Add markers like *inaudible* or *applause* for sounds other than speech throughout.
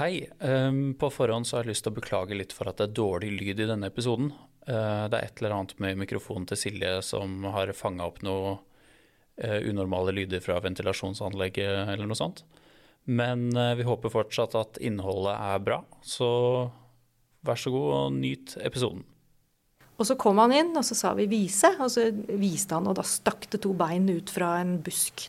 Hei. Um, på forhånd så har jeg lyst til å beklage litt for at det er dårlig lyd i denne episoden. Uh, det er et eller annet med mikrofonen til Silje som har fanga opp noe uh, unormale lyder fra ventilasjonsanlegget eller noe sånt. Men uh, vi håper fortsatt at innholdet er bra, så vær så god og nyt episoden. Og så kom han inn, og så sa vi 'vise', og så viste han, og da stakk det to bein ut fra en busk.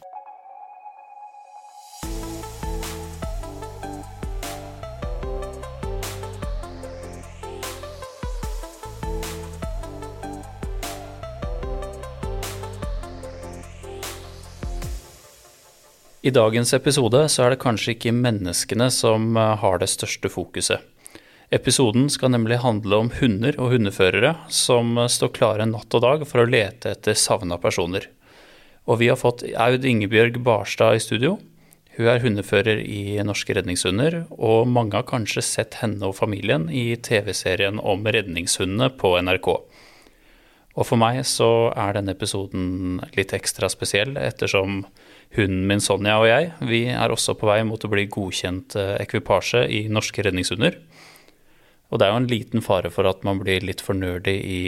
I dagens episode så er det kanskje ikke menneskene som eh, har det største fokuset. Episoden skal nemlig handle om hunder og hundeførere som eh, står klare natt og dag for å lete etter savna personer. Og vi har fått Aud Ingebjørg Barstad i studio. Hun er hundefører i Norske redningshunder, og mange har kanskje sett henne og familien i TV-serien om redningshundene på NRK. Og for meg så er denne episoden litt ekstra spesiell, ettersom hunden min Sonja og jeg, vi er også på vei mot å bli godkjent eh, ekvipasje i norske redningshunder. Og det er jo en liten fare for at man blir litt for nerdy i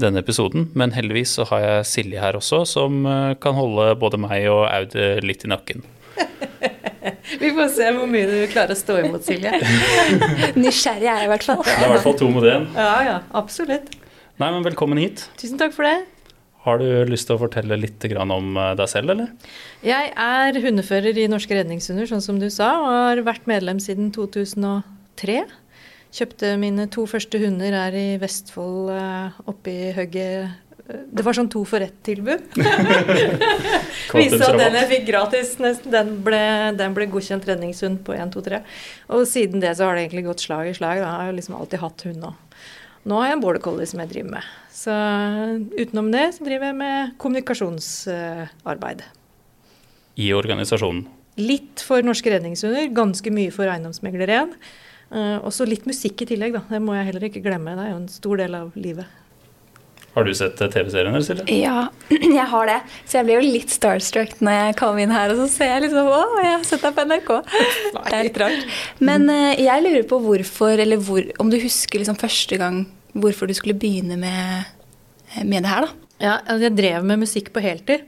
denne episoden, men heldigvis så har jeg Silje her også, som eh, kan holde både meg og Aud eh, litt i nakken. *laughs* Vi får se hvor mye du klarer å stå imot, Silje. *laughs* Nysgjerrig er jeg i hvert fall. Det er i hvert fall to mot én. Ja, ja, absolutt. Nei, men velkommen hit. Tusen takk for det. Har du lyst til å fortelle litt om eh, deg selv, eller? Jeg er hundefører i Norske redningshunder, sånn som du sa, og har vært medlem siden 2003. Kjøpte mine to første hunder her i Vestfold, eh, oppe i hugget det var sånn to for ett-tilbud. *laughs* Viste at den jeg fikk gratis, nesten, den ble, den ble godkjent redningshund på 1, 2, 3. Og siden det så har det egentlig gått slag i slag. Da. Jeg har liksom alltid hatt hund nå. Nå har jeg en border collie som jeg driver med. Så utenom det så driver jeg med kommunikasjonsarbeid. I organisasjonen? Litt for Norske redningshunder, ganske mye for Eiendomsmegler 1. Uh, og så litt musikk i tillegg, da. Det må jeg heller ikke glemme. Det er jo en stor del av livet. Har du sett TV-serien, Silje? Ja, *clears throat* jeg har det. Så jeg blir jo litt starstruck når jeg kommer inn her, og så ser jeg liksom Å, jeg har sett deg på NRK. *laughs* Det er litt rart. Men uh, jeg lurer på hvorfor, eller hvor, om du husker liksom første gang hvorfor du skulle begynne med, med det her, da? Ja, altså, jeg drev med musikk på heltid.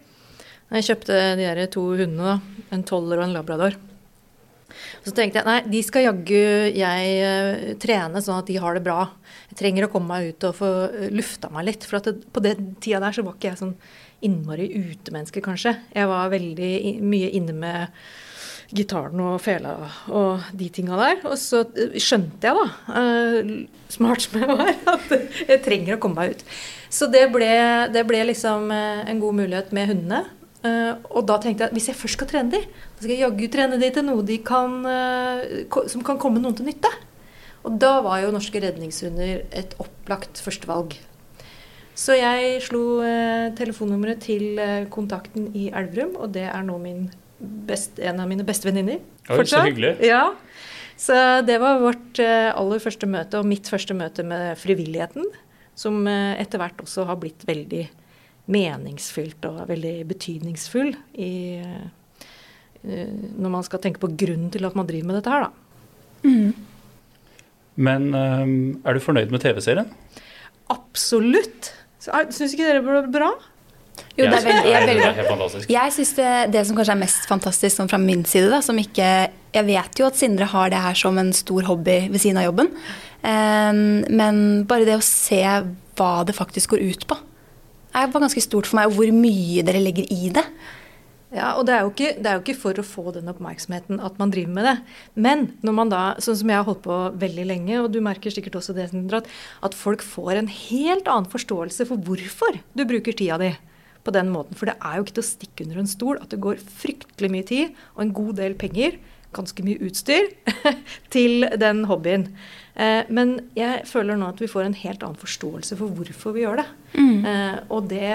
Jeg kjøpte de der to hundene, da. En toller og en labrador. Så tenkte jeg nei, de skal jaggu jeg uh, trene sånn at de har det bra. Jeg trenger å komme meg ut og få uh, lufta meg litt. For det, på den tida der så var ikke jeg sånn innmari utemenneske, kanskje. Jeg var veldig mye inne med gitaren og fela og de tinga der. Og så uh, skjønte jeg, da, smart som jeg var, *laughs* at jeg trenger å komme meg ut. Så det ble, det ble liksom en god mulighet med hundene. Uh, og da tenkte jeg at hvis jeg først skal trene de, da skal jeg jaggu trene de til noe de kan, uh, som kan komme noen til nytte. Og da var jo norske redningshunder et opplagt førstevalg. Så jeg slo uh, telefonnummeret til kontakten i Elverum, og det er nå best, en av mine beste venninner. Så hyggelig. Ja. Så det var vårt aller første møte, og mitt første møte med frivilligheten, som etter hvert også har blitt veldig meningsfylt og veldig betydningsfull i, eh, når man skal tenke på grunnen til at man driver med dette her, da. Mm. Men um, er du fornøyd med TV-serien? Absolutt. Syns ikke dere det ble bra? Jo, det er veldig, jeg, er veldig, jeg syns det, det, som kanskje er mest fantastisk sånn fra min side, da, som ikke Jeg vet jo at Sindre har det her som en stor hobby ved siden av jobben. Um, men bare det å se hva det faktisk går ut på, var ganske stort for meg, og hvor mye dere legger i det. Ja, og det er, ikke, det er, jo ikke, for å få den oppmerksomheten at man driver med det. Men når man da, sånn som jeg har holdt på veldig lenge, og du merker sikkert også det, at folk får en helt annen forståelse for hvorfor du bruker tida di på den måten. For det er jo ikke til å stikke under en stol at det går fryktelig mye tid og en god del penger, ganske mye utstyr, *laughs* til den hobbyen. Eh, men jeg føler nå at vi får en helt annen forståelse for hvorfor vi gjør det. Mm. Eh, og det,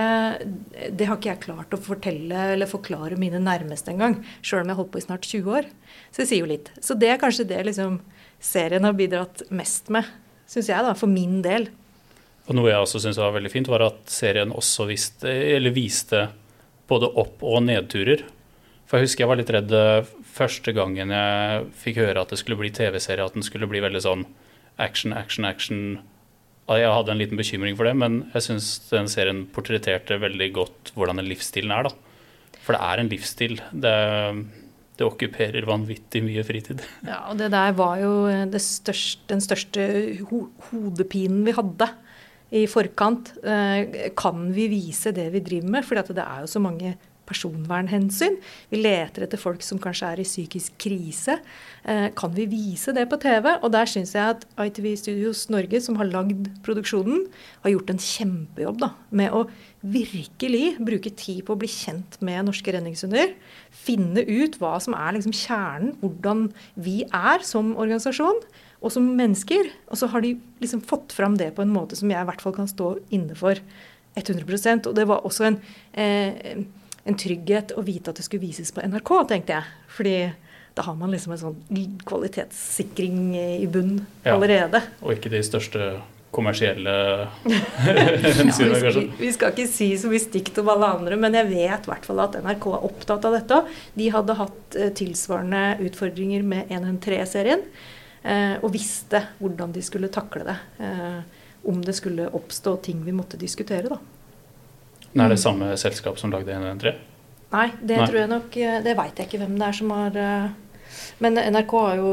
det, har ikke jeg klart å fortelle eller forklare mine nærmeste engang. Sjøl om jeg har holdt på i snart 20 år. Så det sier jo litt. Så det er kanskje det liksom, serien har bidratt mest med, syns jeg, da, for min del. Og Noe jeg også syns var veldig fint, var at serien også viste, viste både opp- og nedturer. For jeg husker jeg var litt redd første gangen jeg fikk høre at det skulle bli TV-serie, at den skulle bli veldig sånn action, action, action. Jeg hadde en liten bekymring for det, men jeg syns den serien portretterte veldig godt hvordan den livsstilen er. da. For det er en livsstil. Det, det okkuperer vanvittig mye fritid. *laughs* Ja, og det der var jo største, den største ho hodepinen vi hadde i forkant. Eh, kan vi vise det vi driver med? For det er jo så mange personvernhensyn. Vi leter etter folk som kanskje er i psykisk krise. Eh, kan vi vise det på TV? Og der syns jeg at ITV Studios Norge, som har lagd produksjonen, har gjort en kjempejobb da, med å virkelig bruke tid på å bli kjent med norske redningshunder. Finne ut hva som er liksom kjernen, hvordan vi er som organisasjon og som mennesker. Og så har de liksom fått fram det på en måte som jeg i hvert fall kan stå inne for 100% Og det var også en eh, en trygghet å vite at det skulle vises på NRK, tenkte jeg. Fordi da har man liksom en sånn kvalitetssikring i bunn ja, allerede. Og ikke de største kommersielle *laughs* hensynene, ja, kanskje. Vi skal ikke si så mye stygt om alle andre, men jeg vet i hvert fall at NRK er opptatt av dette. De hadde hatt eh, tilsvarende utfordringer med 113-serien, eh, og visste hvordan de skulle takle det. Eh, om det skulle oppstå ting vi måtte diskutere, da. Men er det samme selskap som lagde 113? Nei, det Nei. tror jeg nok eh, Det veit jeg ikke hvem det er som har eh, Men NRK har jo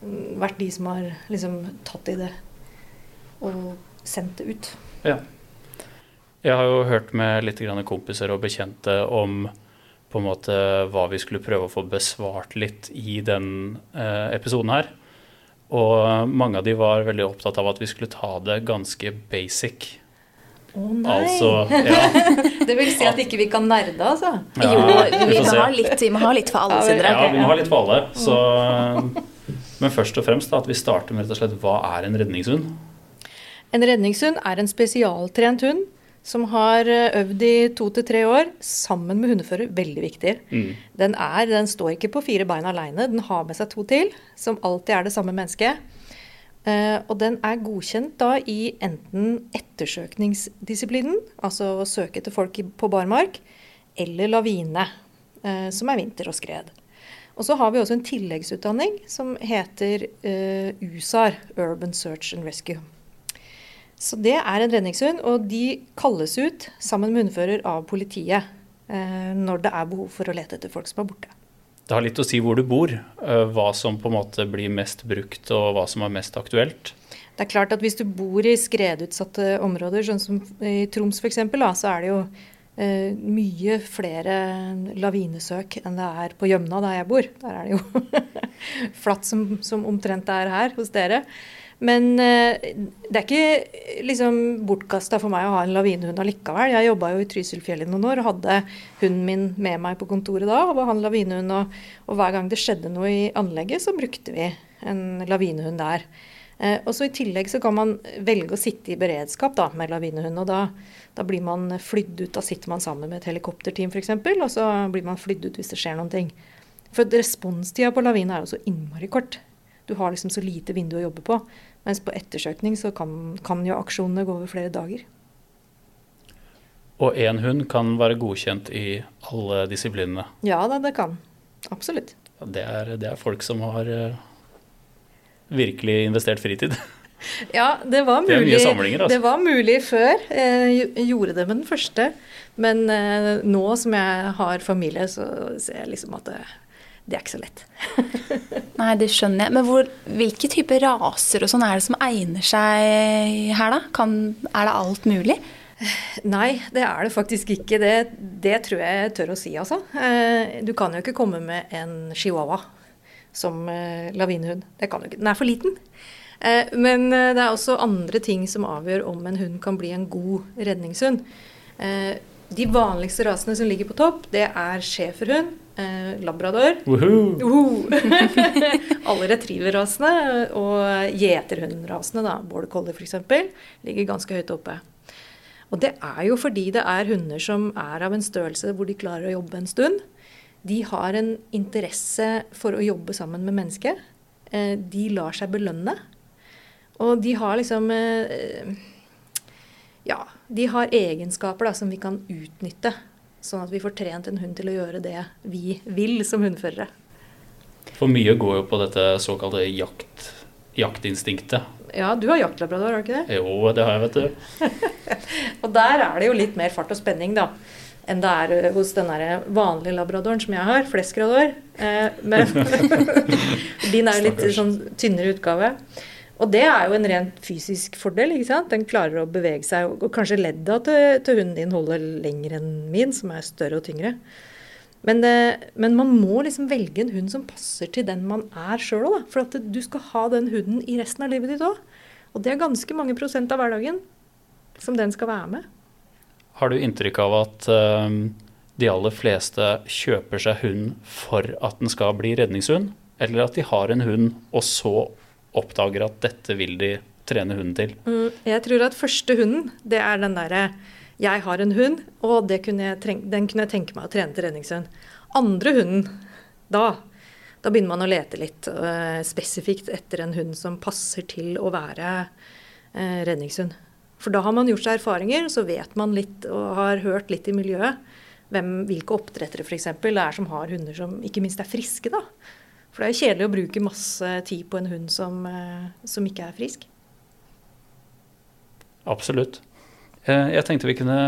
mm, vært de som har liksom tatt i det og sendt det ut. Ja. Jeg har jo hørt med litt kompiser og bekjente om på en måte hva vi skulle prøve å få besvart litt i den eh, episoden her. Og mange av de var veldig opptatt av at vi skulle ta det ganske basic. Å oh, nei! Altså, *laughs* ja. det vil si at ikke vi kan nerde, altså? Ja, jo, vi, må ha litt, vi må ha litt for alle, Sindre. Ja, vi må ha litt for alle. Så, *laughs* men først og fremst da, at vi starter med rett og slett hva er en redningshund? En redningshund er en spesialtrent hund som har eh, øvd i to til tre år sammen med hundefører. Veldig viktig. Mm. Den, er, den står ikke på fire bein aleine. Den har med seg to til, som alltid er det samme mennesket. Uh, og den er godkjent da i enten ettersøkningsdisiplinen, altså å søke etter folk på barmark, eller lavine, uh, som er vinter og skred. Og så har vi også en tilleggsutdanning som heter uh, USAR, Urban Search and Rescue. Så det er en redningshund, og de kalles ut sammen med hundfører av politiet når det er behov for å lete etter folk som er borte. Det har litt å si hvor du bor, eh, hva som på en måte blir mest brukt og hva som er mest aktuelt. Det er klart at Hvis du bor i skredutsatte områder, sånn som i Troms f.eks., så er det jo eh, mye flere lavinesøk enn det er på Gjømna, der jeg bor. Der er det jo *laughs* flatt som, som omtrent det er her hos dere. Men eh, det er ikke liksom bortkasta for meg å ha en lavinehund allikevel. Jeg jobba jo i Trysilfjellet noen år og hadde hunden min med meg på kontoret da. og var han lavinehund, og, og, hver gang det skjedde noe i anlegget, så brukte vi en lavinehund der. Eh, og så I tillegg så kan man velge å sitte i beredskap da, med lavinehund. og da, da, blir man flydd ut, da sitter man sammen med et helikopterteam f.eks., og så blir man flydd ut hvis det skjer noen ting. For responstida på lavine er jo så innmari kort. Du har liksom så lite vindu å jobbe på. Mens på ettersøkning så kan, kan jo aksjonene gå over flere dager. Og én hund kan være godkjent i alle disiplinene? Ja da, det kan. Absolutt. Det er, det er folk som har uh, virkelig investert fritid. *laughs* Ja, det var mulig, det altså. det var mulig før. Jeg gjorde det med den første. Men uh, nå som jeg har familie, så ser jeg liksom at det, det er ikke så lett. *laughs* Nei, det skjønner jeg. Men hvor, hvilke typer raser og sånn er det som egner seg her, da? Kan, er det alt mulig? Nei, det er det faktisk ikke. Det, det tror jeg jeg tør å si, altså. Eh, du kan jo ikke komme med en chihuahua som eh, lavinehund. Det kan du ikke. Den er for liten. Eh, men det er også andre ting som avgjør om en hund kan bli en god redningshund. De vanligste rasene som ligger på topp, det er schæferhund, eh, labrador *laughs* Alle retrieverrasene og gjeterhundrasene, da, border collie f.eks., ligger ganske høyt oppe. Og det er jo fordi det er hunder som er av en størrelse hvor de klarer å jobbe en stund. De har en interesse for å jobbe sammen med mennesket. Eh, de lar seg belønne. Og de har liksom eh, Ja, de har egenskaper da, som vi kan utnytte Sånn at vi får trent en hund til å gjøre det vi vil som hundførere. For mye går jo på dette såkalte jakt, jaktinstinktet. Ja, du har jaktlabrador, har du ikke det? Jo, det har jeg, vet du. *laughs* og der er det jo litt mer fart og spenning, da. Enn det er eh, hos den der vanlige labradoren som jeg har, fleskrador. Eh, men *laughs* din er jo litt sånn tynnere utgave. Og det er jo en rent fysisk fordel. ikke sant? Den klarer å bevege seg. Og kanskje ledda til, til hunden din holder lenger enn min, som er større og tyngre. Men, det, men, man må liksom velge en hund som passer til den man er sjøl òg. For at du skal ha den hunden i resten av livet ditt òg. Og det er ganske mange prosent av hverdagen som den skal være med. Har du inntrykk av at uh, de aller fleste kjøper seg hund for at den skal bli redningshund? Eller at de har en hund, og så oppdager at dette vil de trene hunden til? Mm, jeg tror at første hunden, det er den derre jeg har en hund, og kunne den kunne jeg tenke meg å trene til redningshund. Andre hunden, da, da begynner man å lete litt uh, spesifikt etter en hund som passer til å være uh, redningshund. For da har man gjort seg erfaringer, så vet man litt og har hørt litt i miljøet hvem, hvilke oppdrettere f.eks. er som har hunder som ikke minst er friske. da. For det er jo kjedelig å bruke masse tid på en hund som, uh, som ikke er frisk. Absolutt. Eh, jeg tenkte vi kunne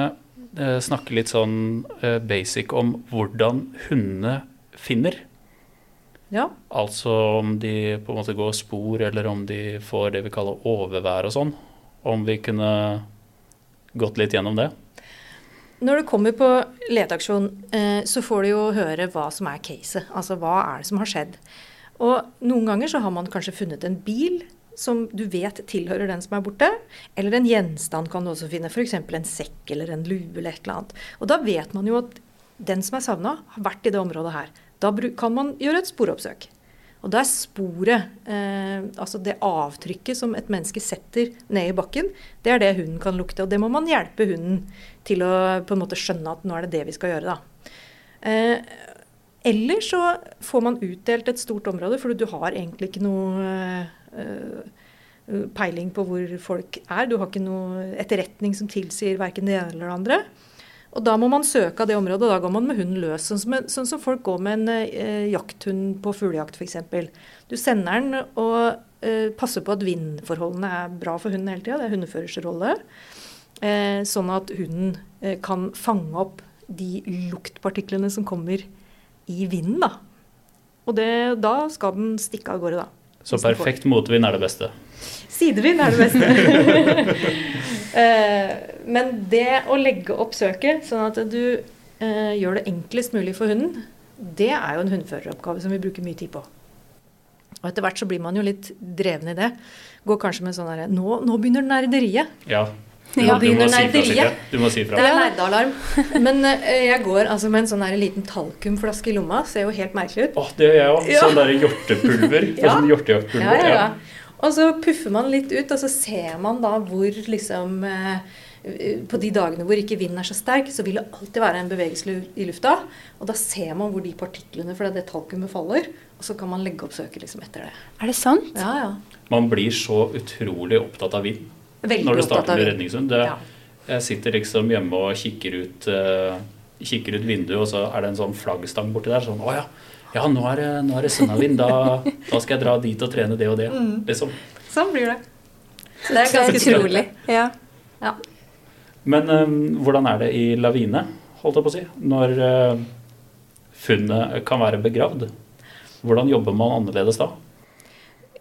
eh, snakke litt sånn eh, basic om hvordan hundene finner. Ja. Altså om de på en måte går spor, eller om de får det vi kaller overvær og sånn. Om vi kunne gått litt gjennom det. Når du kommer på leteaksjon, så får du jo høre hva som er caset. Altså hva er det som har skjedd. Og noen ganger så har man kanskje funnet en bil som du vet tilhører den som er borte. Eller en gjenstand kan du også finne, f.eks. en sekk eller en lue eller et eller annet. Og da vet man jo at den som er savna, har vært i det området her. Da kan man gjøre et sporoppsøk. Og da er sporet, eh, altså det avtrykket som et menneske setter ned i bakken, det er det hunden kan lukte. Og det må man hjelpe hunden til å på en måte skjønne at nå er det det vi skal gjøre, da. Eh, eller så får man utdelt et stort område, for du har egentlig ikke noe Eh, peiling på hvor folk er. Du har ikke noe etterretning som tilsier verken det ene eller det andre. Og da må man søke av det området, og da går man med hunden løs. Sånn som, sånn som folk går med en eh, jakthund på fuglejakt f.eks. Du sender den og eh, passer på at vindforholdene er bra for hunden hele tida. Det er hundeførers rolle. Eh, sånn at hunden eh, kan fange opp de luktpartiklene som kommer i vinden. da. Og det, da skal den stikke av gårde, da. Så perfekt motvind er det beste? Sidevind er det beste. *laughs* Eh, men det å legge opp søket sånn at du eh, gjør det enklest mulig for hunden, det er jo en hundføreroppgave som vi bruker mye tid på. Og etter hvert så blir man jo litt dreven i det. Går kanskje med sånn herre nå, nå, begynner nerderiet. Ja, du, ja, begynner nerderiet. Du må si fra. Det er nerdealarm. *laughs* Men uh, jeg går altså med en sånn liten talkumflaske i lomma. Ser jo helt merkelig ut. Åh, det gjør jeg òg. Ja. Sånn der hjortepulver. *laughs* ja. Sånn hjortejaktpulver. Ja, ja, ja. Og så puffer man litt ut, og så ser man da hvor liksom uh, på de dagene hvor ikke vinden er så sterk, så vil det alltid være en bevegelse i lufta. Og da ser man hvor de partiklene fra det talkumet faller. Og så kan man legge opp søket liksom etter det. Er det sant? Ja, ja. Man blir så utrolig opptatt av vind. Veldig når du starter med redningshund. Ja. Jeg sitter liksom hjemme og kikker ut, uh, kikker ut vinduet, og så er det en sånn flaggstang borti der. Sånn Å ja, ja nå er det, nå er det sønnavind. Da, da, skal jeg dra dit og trene det og det. Mm. Liksom. Sånn blir det. Så det er ganske utrolig. Ja. ja. Men um, hvordan er det i lavine, holdt jeg på å si, når uh, funnet kan være begravd? Hvordan jobber man annerledes da?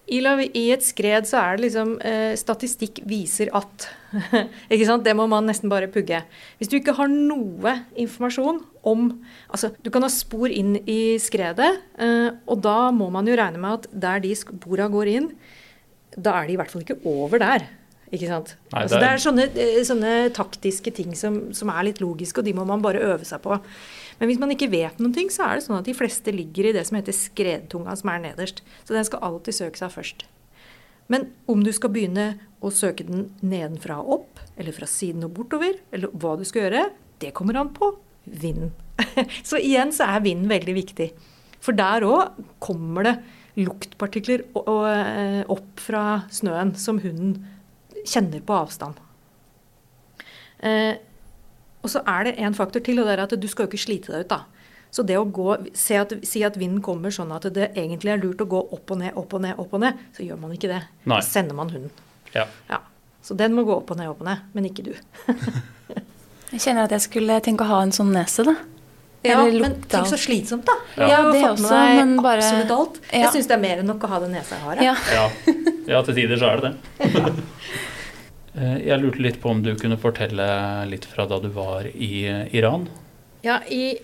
I, I, et skred så er det liksom eh, Statistikk viser at *laughs* ikke sant? Det må man nesten bare pugge. Hvis du ikke har noe informasjon om Altså, du kan ha spor inn i skredet, eh, og da må man jo regne med at der de spora går inn, da er de i hvert fall ikke over der. Ikke sant? Nei, det, er... Altså, det er sånne, eh, sånne taktiske ting som, som, er litt logiske, og de må man bare øve seg på. Men hvis man ikke vet noen ting, så er det sånn at de fleste ligger i det som heter skredtunga, som er nederst. Så den skal alltid søke seg først. Men om du skal begynne å søke den nedenfra og opp, eller fra siden og bortover, eller hva du skal gjøre, det kommer an på vinden. *laughs* så igjen så er vinden veldig viktig. For der òg kommer det luktpartikler eh, opp fra snøen som hunden kjenner på avstand. Og så er det en faktor til, og det er at du skal jo ikke slite deg ut, da. Så det å gå, at, si at vinden kommer sånn at det egentlig er lurt å gå opp og ned, opp og ned, opp og ned, så gjør man ikke det. Nei. Da sender man hunden. Ja. ja. Så den må gå opp og ned, opp og ned, men ikke du. *laughs* jeg kjenner at jeg skulle tenke å ha en sånn nese, da. Ja, men tenk så slitsomt, da. Ja, ja det også, men bare Absolutt alt. Ja. Jeg syns det er mer enn nok å ha den nesa jeg har. Ja. ja. ja, til tider så er det det. *laughs* Eh, jeg lurte litt på om du kunne fortelle litt fra da du var i Iran? Ja, i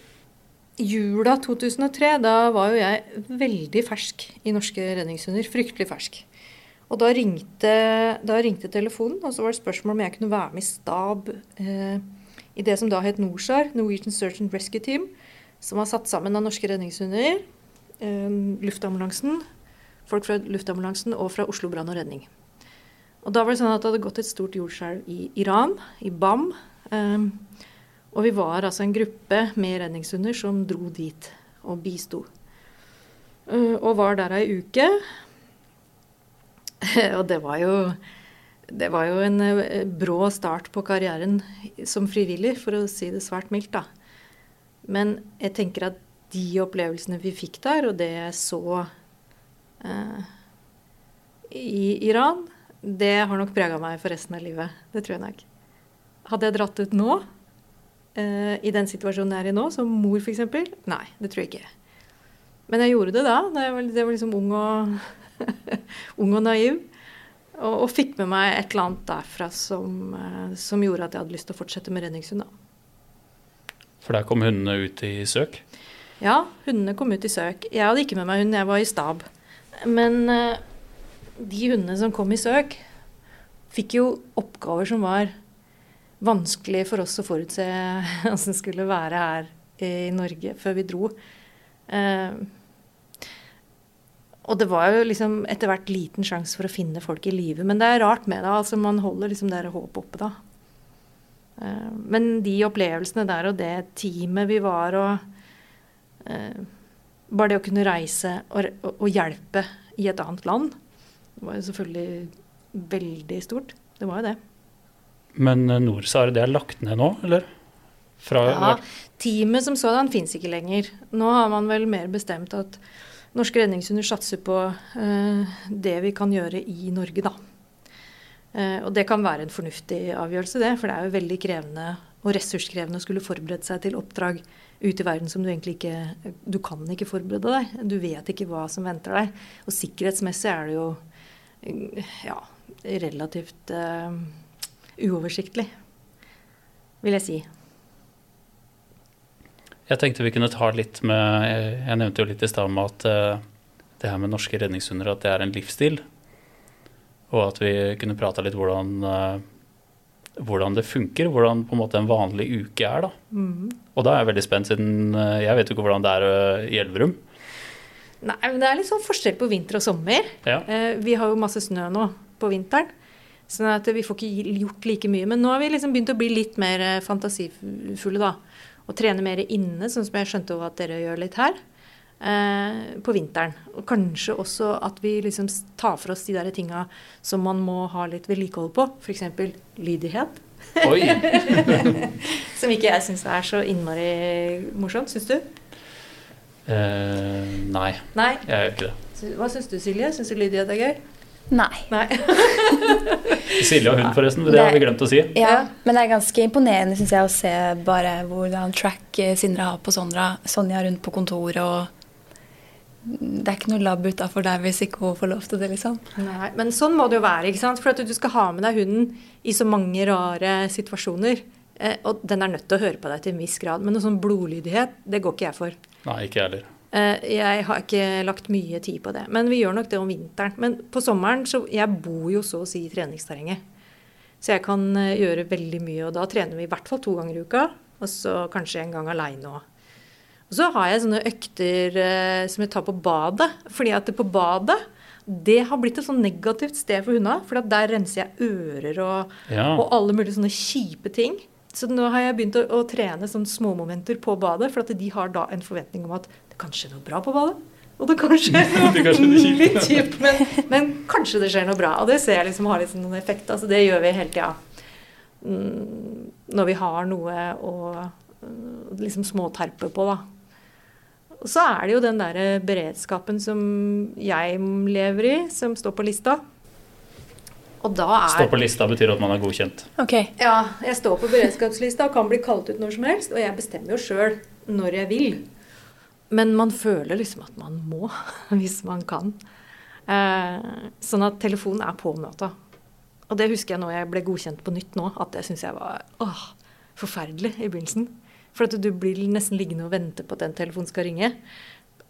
jula 2003, da var jo jeg veldig fersk i norske redningshunder. Fryktelig fersk. Og da ringte, da ringte, telefonen, og så var det spørsmål om jeg kunne være med i stab eh, i det som da het NORSAR, Norwegian Search and Rescue Team, som var satt sammen av norske redningshunder, eh, luftambulansen, folk fra luftambulansen og fra Oslo brann og redning. Og da var det sånn at det hadde gått et stort jordskjelv i Iran, i Bam. Um, og vi var altså en gruppe med redningshunder som dro dit og bisto. Uh, og var der ei uke. *laughs* og det var jo det var jo en uh, brå start på karrieren som frivillig, for å si det svært mildt, da. Men jeg tenker at de opplevelsene vi fikk der, og det jeg så uh, i Iran, det har nok prega meg for resten av livet. Det tror jeg nok. Hadde jeg dratt ut nå, uh, i den situasjonen jeg er i nå, som mor f.eks.? Nei, det tror jeg ikke. Men jeg gjorde det da. da jeg var, jeg var liksom ung og, *laughs* ung og naiv. Og, og, fikk med meg et eller annet derfra som, uh, som gjorde at jeg hadde lyst til å fortsette med redningshund. For der kom hundene ut i søk? Ja, hundene kom ut i søk. Jeg hadde ikke med meg hund, jeg var i stab. Men uh, de hundene som kom i søk, fikk jo oppgaver som var vanskelig for oss å forutse *laughs* hvordan skulle være her i Norge før vi dro. Eh, og det var jo liksom etter hvert liten sjanse for å finne folk i live. Men det er rart med det. altså Man holder liksom det håpet oppe da. Eh, men de opplevelsene der og det teamet vi var og eh, Bare det å kunne reise og, og, hjelpe i et annet land var jo selvfølgelig veldig stort. Det var jo det. Men eh, NorSAR, det er lagt ned nå, eller? Fra, ja, teamet som sådan fins ikke lenger. Nå har man vel mer bestemt at norske redningshunder satser på eh, det vi kan gjøre i Norge, da. Eh, og det kan være en fornuftig avgjørelse, det. For det er jo veldig krevende og ressurskrevende å skulle forberede seg til oppdrag ute i verden som du egentlig ikke Du kan ikke forberede deg. Du vet ikke hva som venter deg. Og sikkerhetsmessig er det jo ja, relativt uh, uoversiktlig, vil jeg si. Jeg tenkte vi kunne ta litt med Jeg nevnte jo litt i stad om at uh, det her med norske redningshunder at det er en livsstil. Og at vi kunne prata litt hvordan, uh, hvordan det funker. Hvordan på en måte en vanlig uke er. da. Mm. Og da er jeg veldig spent, siden jeg vet jo ikke hvordan det er i Elverum. Nei, men Det er litt sånn forskjell på vinter og sommer. Ja. Eh, vi har jo masse snø nå på vinteren, sånn at vi får ikke gjort like mye. Men nå har vi liksom begynt å bli litt mer eh, fantasifulle, da. Og trene mer inne, sånn som jeg skjønte at dere gjør litt her. Eh, på vinteren. Og kanskje også at vi liksom tar for oss de der tinga som man må ha litt vedlikehold på. F.eks. lydighet. Oi! *laughs* som ikke jeg syns er så innmari morsomt. Syns du? Eh, nei. nei. Jeg gjør ikke det. Hva syns du, Silje? Syns du Lydia det er gøy? Nei. nei. *laughs* Silje og hun, forresten. Det, det har vi glemt å si. Ja, Men det er ganske imponerende synes jeg, å se bare hvordan track eh, Sindre har på Sondra, Sonja rundt på kontoret. og det er ikke noe lab utafor der hvis ikke hun får lov til det, liksom. Nei, Men sånn må det jo være. ikke sant? For at du skal ha med deg hunden i så mange rare situasjoner. Eh, og den er nødt til å høre på deg til en viss grad. Men noe sånn blodlydighet, det går ikke jeg for. Nei, ikke jeg heller. Eh, jeg har ikke lagt mye tid på det. Men vi gjør nok det om vinteren. Men på sommeren så Jeg bor jo så å si i treningsterrenget. Så jeg kan eh, gjøre veldig mye. Og da trener vi i hvert fall to ganger i uka. Og så kanskje en gang aleine òg. Og så har jeg sånne økter som jeg tar på badet. Fordi at på badet det har blitt et sånn negativt sted for hundene. For der renser jeg ører og, ja. og alle mulige sånne kjipe ting. Så nå har jeg begynt å, å trene sånne småmomenter på badet, for de har da en forventning om at det kan skje noe bra på badet. Og det kan skje noe litt kjipt, men, men, kanskje det skjer noe bra. Og det ser jeg liksom har liksom noen effekt. Altså det gjør vi hele tida. mm, når vi har noe å liksom småterpe på, da. Og så er det jo den derre beredskapen som jeg lever i, som står på lista. Og da er Stå på lista betyr at man er godkjent? Ok. Ja, jeg står på beredskapslista og kan bli kalt ut når som helst. Og jeg bestemmer jo sjøl når jeg vil. Men man føler liksom at man må, *laughs* hvis man kan. Eh, sånn at telefonen er på om. Og det husker jeg når jeg ble godkjent på nytt nå, at det syns jeg var åh, forferdelig i begynnelsen. For at du blir nesten liggende og vente på at den telefonen skal ringe.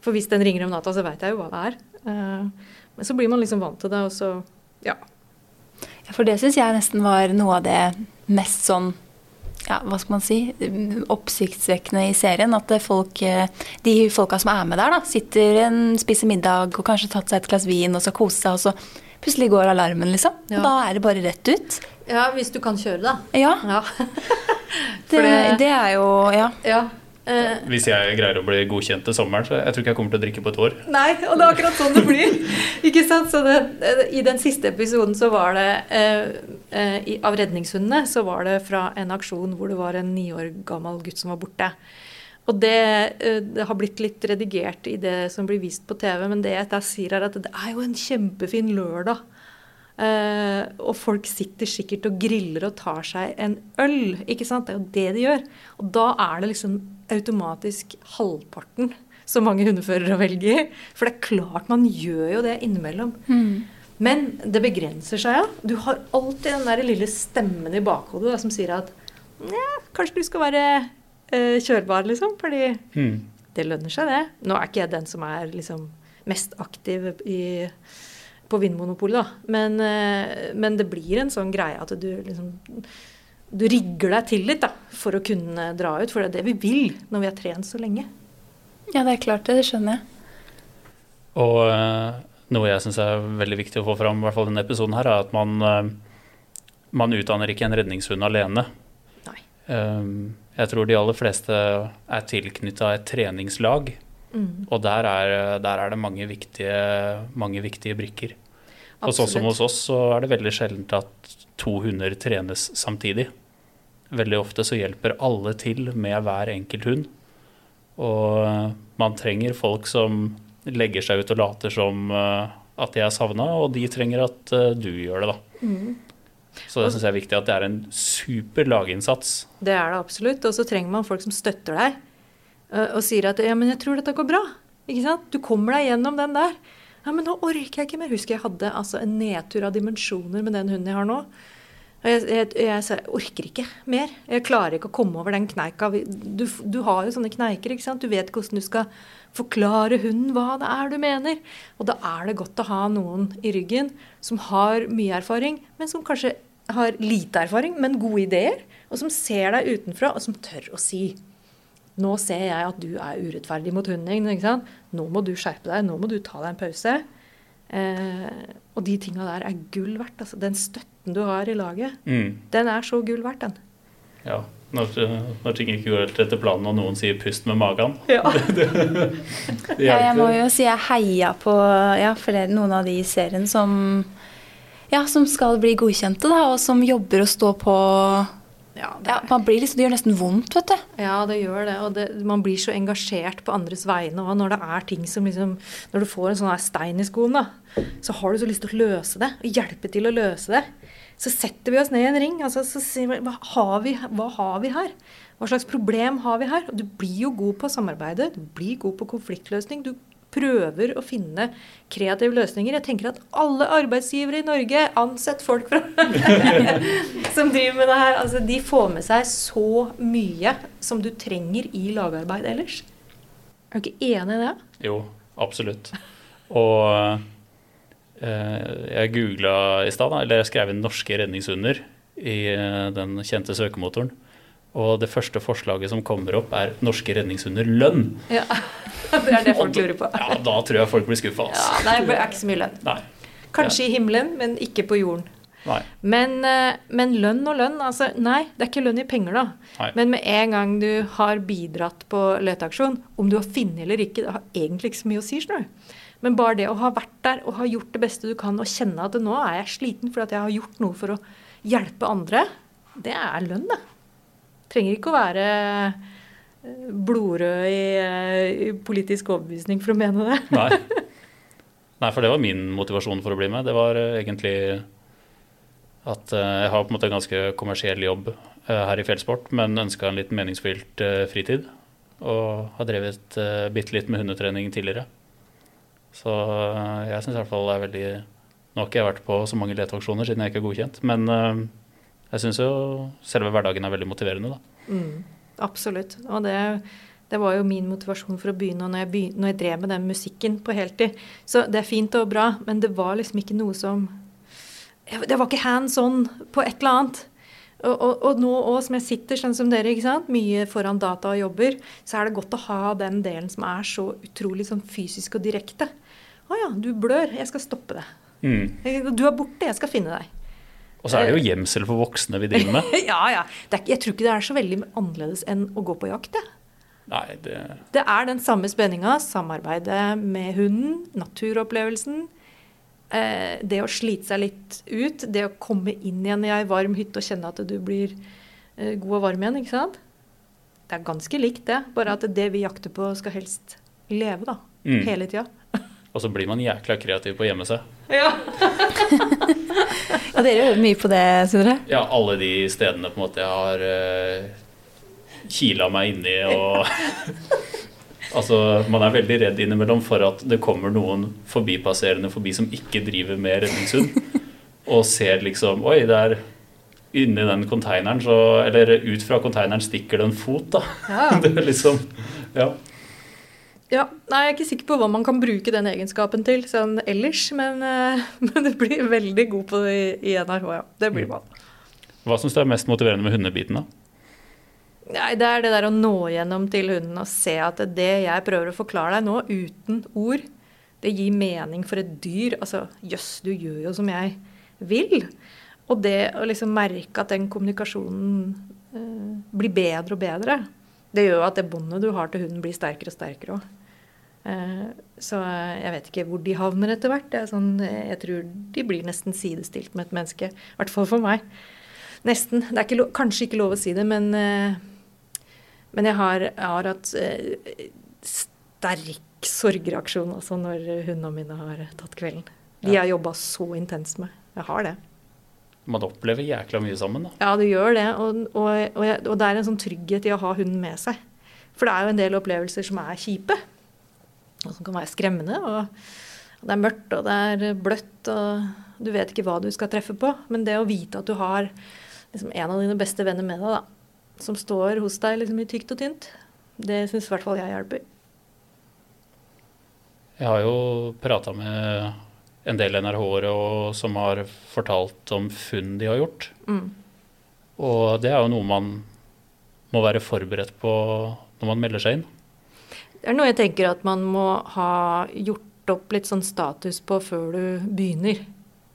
For hvis den ringer om natta, så veit jeg jo hva det er. Eh, men så blir man liksom vant til det, og så ja. Ja for det syns jeg nesten var noe av det mest sånn ja, hva skal man si, oppsiktsvekkende i serien. At folk, eh, de folka som er med der, da, sitter, en, spiser middag og kanskje tatt seg et glass vin og skal kose seg, og så plutselig går alarmen, liksom. Ja. Da er det bare rett ut. Ja, hvis du kan kjøre, da. Ja. ja. *laughs* det, det, er jo Ja. ja. Uh, Hvis jeg greier å bli godkjent til sommeren, så jeg tror ikke jeg kommer til å drikke på et år. Nei, og det er akkurat sånn det blir. ikke sant? Så det, I den siste episoden så var det uh, uh, i, av redningshundene så var det fra en aksjon hvor det var en ni år gammel gutt som var borte. Og det, det, har blitt litt redigert i det som blir vist på TV, men det jeg sier, er at det er jo en kjempefin lørdag Uh, og folk sitter sikkert og griller og tar seg en øl. ikke sant? Det er jo det de gjør. Og da er det liksom automatisk halvparten så mange hundeførere velger. For det er klart man gjør jo det innimellom. Mm. Men det begrenser seg, ja. Du har alltid den der lille stemmen i bakhodet da, som sier at ja, kanskje du skal være eh, kjørbar, liksom. Fordi mm. det lønner seg, det. Nå er ikke jeg den som er liksom mest aktiv i på Vinmonopolet, da. Men, eh, men, det blir en sånn greie at du liksom Du rigger deg til litt da, for å kunne dra ut. For det er det vi vil når vi har trent så lenge. Ja, det er klart det. Det skjønner jeg. Og uh, noe jeg syns er veldig viktig å få fram, i hvert fall denne episoden her, er at man, uh, man utdanner ikke en redningshund alene. Nei. Um, jeg tror de aller fleste er tilknytta et treningslag Mm. Og der er, der er, det mange viktige, mange viktige brikker. Og sånn som hos oss så er det veldig sjeldent at to hunder trenes samtidig. Veldig ofte så hjelper alle til med hver enkelt hund. Og man trenger folk som legger seg ut og later som eh, at de er savna, og de trenger at eh, du gjør det, da. Mm. Så det syns jeg er viktig at det er en super laginnsats. Det er det absolutt. Og så trenger man folk som støtter deg. Eh, og sier at 'ja, men jeg tror dette går bra'. Ikke sant? Du kommer deg gjennom den der. Ja, men nå orker jeg ikke mer. Husker jeg hadde altså, en nedtur av dimensjoner med den hunden jeg har nå. Jeg, jeg, jeg, jeg, orker ikke mer. Jeg klarer ikke å komme over den kneika. Du, du, har jo sånne kneiker. ikke sant? Du vet hvordan du skal forklare hunden hva det er du mener. Og da er det godt å ha noen i ryggen som har mye erfaring, men som kanskje har lite erfaring, men gode ideer. Og som ser deg utenfra, og som tør å si. Nå ser jeg at du er urettferdig mot hunden din. Nå må du skjerpe deg. Nå må du ta deg en pause. Eh, og de tinga der er gull verdt. Altså, den støtten du har i laget, mm. den er så gull verdt, den. Ja. Når, når, ting ikke går helt etter planen og noen sier 'pust med magen'. *laughs* Ja. det, det ja, jeg må jo si jeg heia på ja, flere, noen av de i serien som, ja, som skal bli godkjente, da, og som jobber og står på ja, ja, man blir liksom, det gjør nesten vondt, vet du. Ja, det gjør det. Og det, man blir så engasjert på andres vegne. Og når det er ting som liksom Når du får en sånn her stein i skoen, da, så har du så lyst til å løse det. Og hjelpe til å løse det. Så setter vi oss ned i en ring. Altså, så sier vi hva har vi, hva har vi her? Hva slags problem har vi her? Og du blir jo god på samarbeidet. Du blir god på konfliktløsning. Du prøver å finne kreative løsninger. Jeg tenker at alle arbeidsgivere i Norge, ansett folk fra, *laughs* som driver med det her, altså de får med seg så mye som du trenger i lagarbeid ellers. Er du ikke enig i det? Jo, absolutt. Og eh, jeg googla i stad, eller jeg skrev inn 'norske redningshunder' i eh, den kjente søkemotoren. Og det første forslaget som kommer opp, er 'norske redningshunder lønn'. Ja, *laughs* Det er det folk lurer på. Ja, Da tror jeg folk blir skuffa. Ja, nei, det er ikke så mye lønn. Nei. Kanskje ja. i himmelen, men ikke på jorden. Nei. Men, eh, men, lønn og lønn altså, Nei, det er ikke lønn i penger, da. Nei. Men med en gang du har bidratt på leteaksjon, om du har funnet eller ikke, det har egentlig ikke så mye å si. Snø. Men bare det å ha vært der og ha gjort det beste du kan, og kjenne at nå er jeg sliten fordi jeg har gjort noe for å hjelpe andre, det er lønn, det. Trenger ikke å være eh, blodrød i, eh, i, politisk overbevisning for å mene det. *laughs* Nei. Nei, for det var min motivasjon for å bli med. Det var uh, egentlig at jeg har på en måte en ganske kommersiell jobb her i fjellsport, men ønska en litt meningsfylt fritid. Og har drevet bitte litt med hundetrening tidligere. Så jeg syns i hvert fall det er veldig Nå har ikke jeg vært på så mange leteaksjoner siden jeg ikke er godkjent, men jeg syns jo selve hverdagen er veldig motiverende, da. Mm, absolutt. Og det, det, var jo min motivasjon for å begynne når jeg, begynte, når jeg drev med den musikken på heltid. Så det er fint og bra, men det var liksom ikke noe som Det var ikke hands on på et eller annet. Og, og, og nå òg som jeg sitter sånn som dere, ikke sant? mye foran data og jobber, så er det godt å ha den delen som er så utrolig sånn fysisk og direkte. Å ja, du blør. Jeg skal stoppe det. Mm. Du er borte. Jeg skal finne deg. Og så er det jo gjemsel for voksne vi driver med. *laughs* ja, ja. Er, jeg tror ikke det er så veldig annerledes enn å gå på jakt. Det. Nei, det... det er den samme spenninga. Samarbeidet med hunden, naturopplevelsen. Eh, det å slite seg litt ut. Det å komme inn igjen i ei varm hytte og kjenne at du blir eh, god og varm igjen. ikke sant? Det er ganske likt, det. Bare at det vi jakter på, skal helst leve da. Mm. Hele tida. Og så blir man jækla kreativ på å gjemme seg. Ja. *laughs* Ja, dere øver mye på det, Sindre? Ja, alle de stedene på en måte jeg har uh, kila meg inni og *laughs* Altså, Man er veldig redd innimellom for at det kommer noen forbipasserende forbi som ikke driver med redningshund, *laughs* og ser liksom Oi, det er inni den konteineren, så Eller ut fra konteineren stikker det en fot, da. Ja. Det er liksom Ja. Ja, nei, Jeg er ikke sikker på hva man kan bruke den egenskapen til sånn ellers, men, uh, *laughs* men det blir veldig god på det i, NRH, ja. Det blir man. Hva syns du er mest motiverende med hundebiten, da? Nei, Det er det der å nå gjennom til hunden og se at det jeg prøver å forklare deg nå, uten ord, det gir mening for et dyr. Altså, jøss, du gjør jo som jeg vil. Og det å liksom merke at den kommunikasjonen eh, blir bedre og bedre, det gjør jo at det båndet du har til hunden, blir sterkere og sterkere òg. Eh, så jeg vet ikke hvor de havner etter hvert. Sånn, jeg tror de blir nesten sidestilt med et menneske. I hvert fall for meg. Nesten. Det er ikke, kanskje ikke lov å si det, men, eh, men jeg, har, jeg har hatt eh, sterk sorgreaksjon altså, når hundene mine har tatt kvelden. De har jobba så intenst med. Jeg har det man opplever jækla mye sammen. da. Ja, du gjør det. Og, og, og, og, det er en sånn trygghet i å ha hunden med seg. For det er jo en del opplevelser som er kjipe. Og som kan være skremmende. Og det er mørkt, og det er bløtt, og du vet ikke hva du skal treffe på. Men det å vite at du har liksom, en av dine beste venner med deg, da, som står hos deg liksom, i tykt og tynt, det syns i hvert fall jeg hjelper. Jeg har jo prata med en del NRH-ere som har fortalt om funn de har gjort. Mm. Og det er jo noe man må være forberedt på når man melder seg inn. Det er noe jeg tenker at man må ha gjort opp litt sånn status på før du begynner.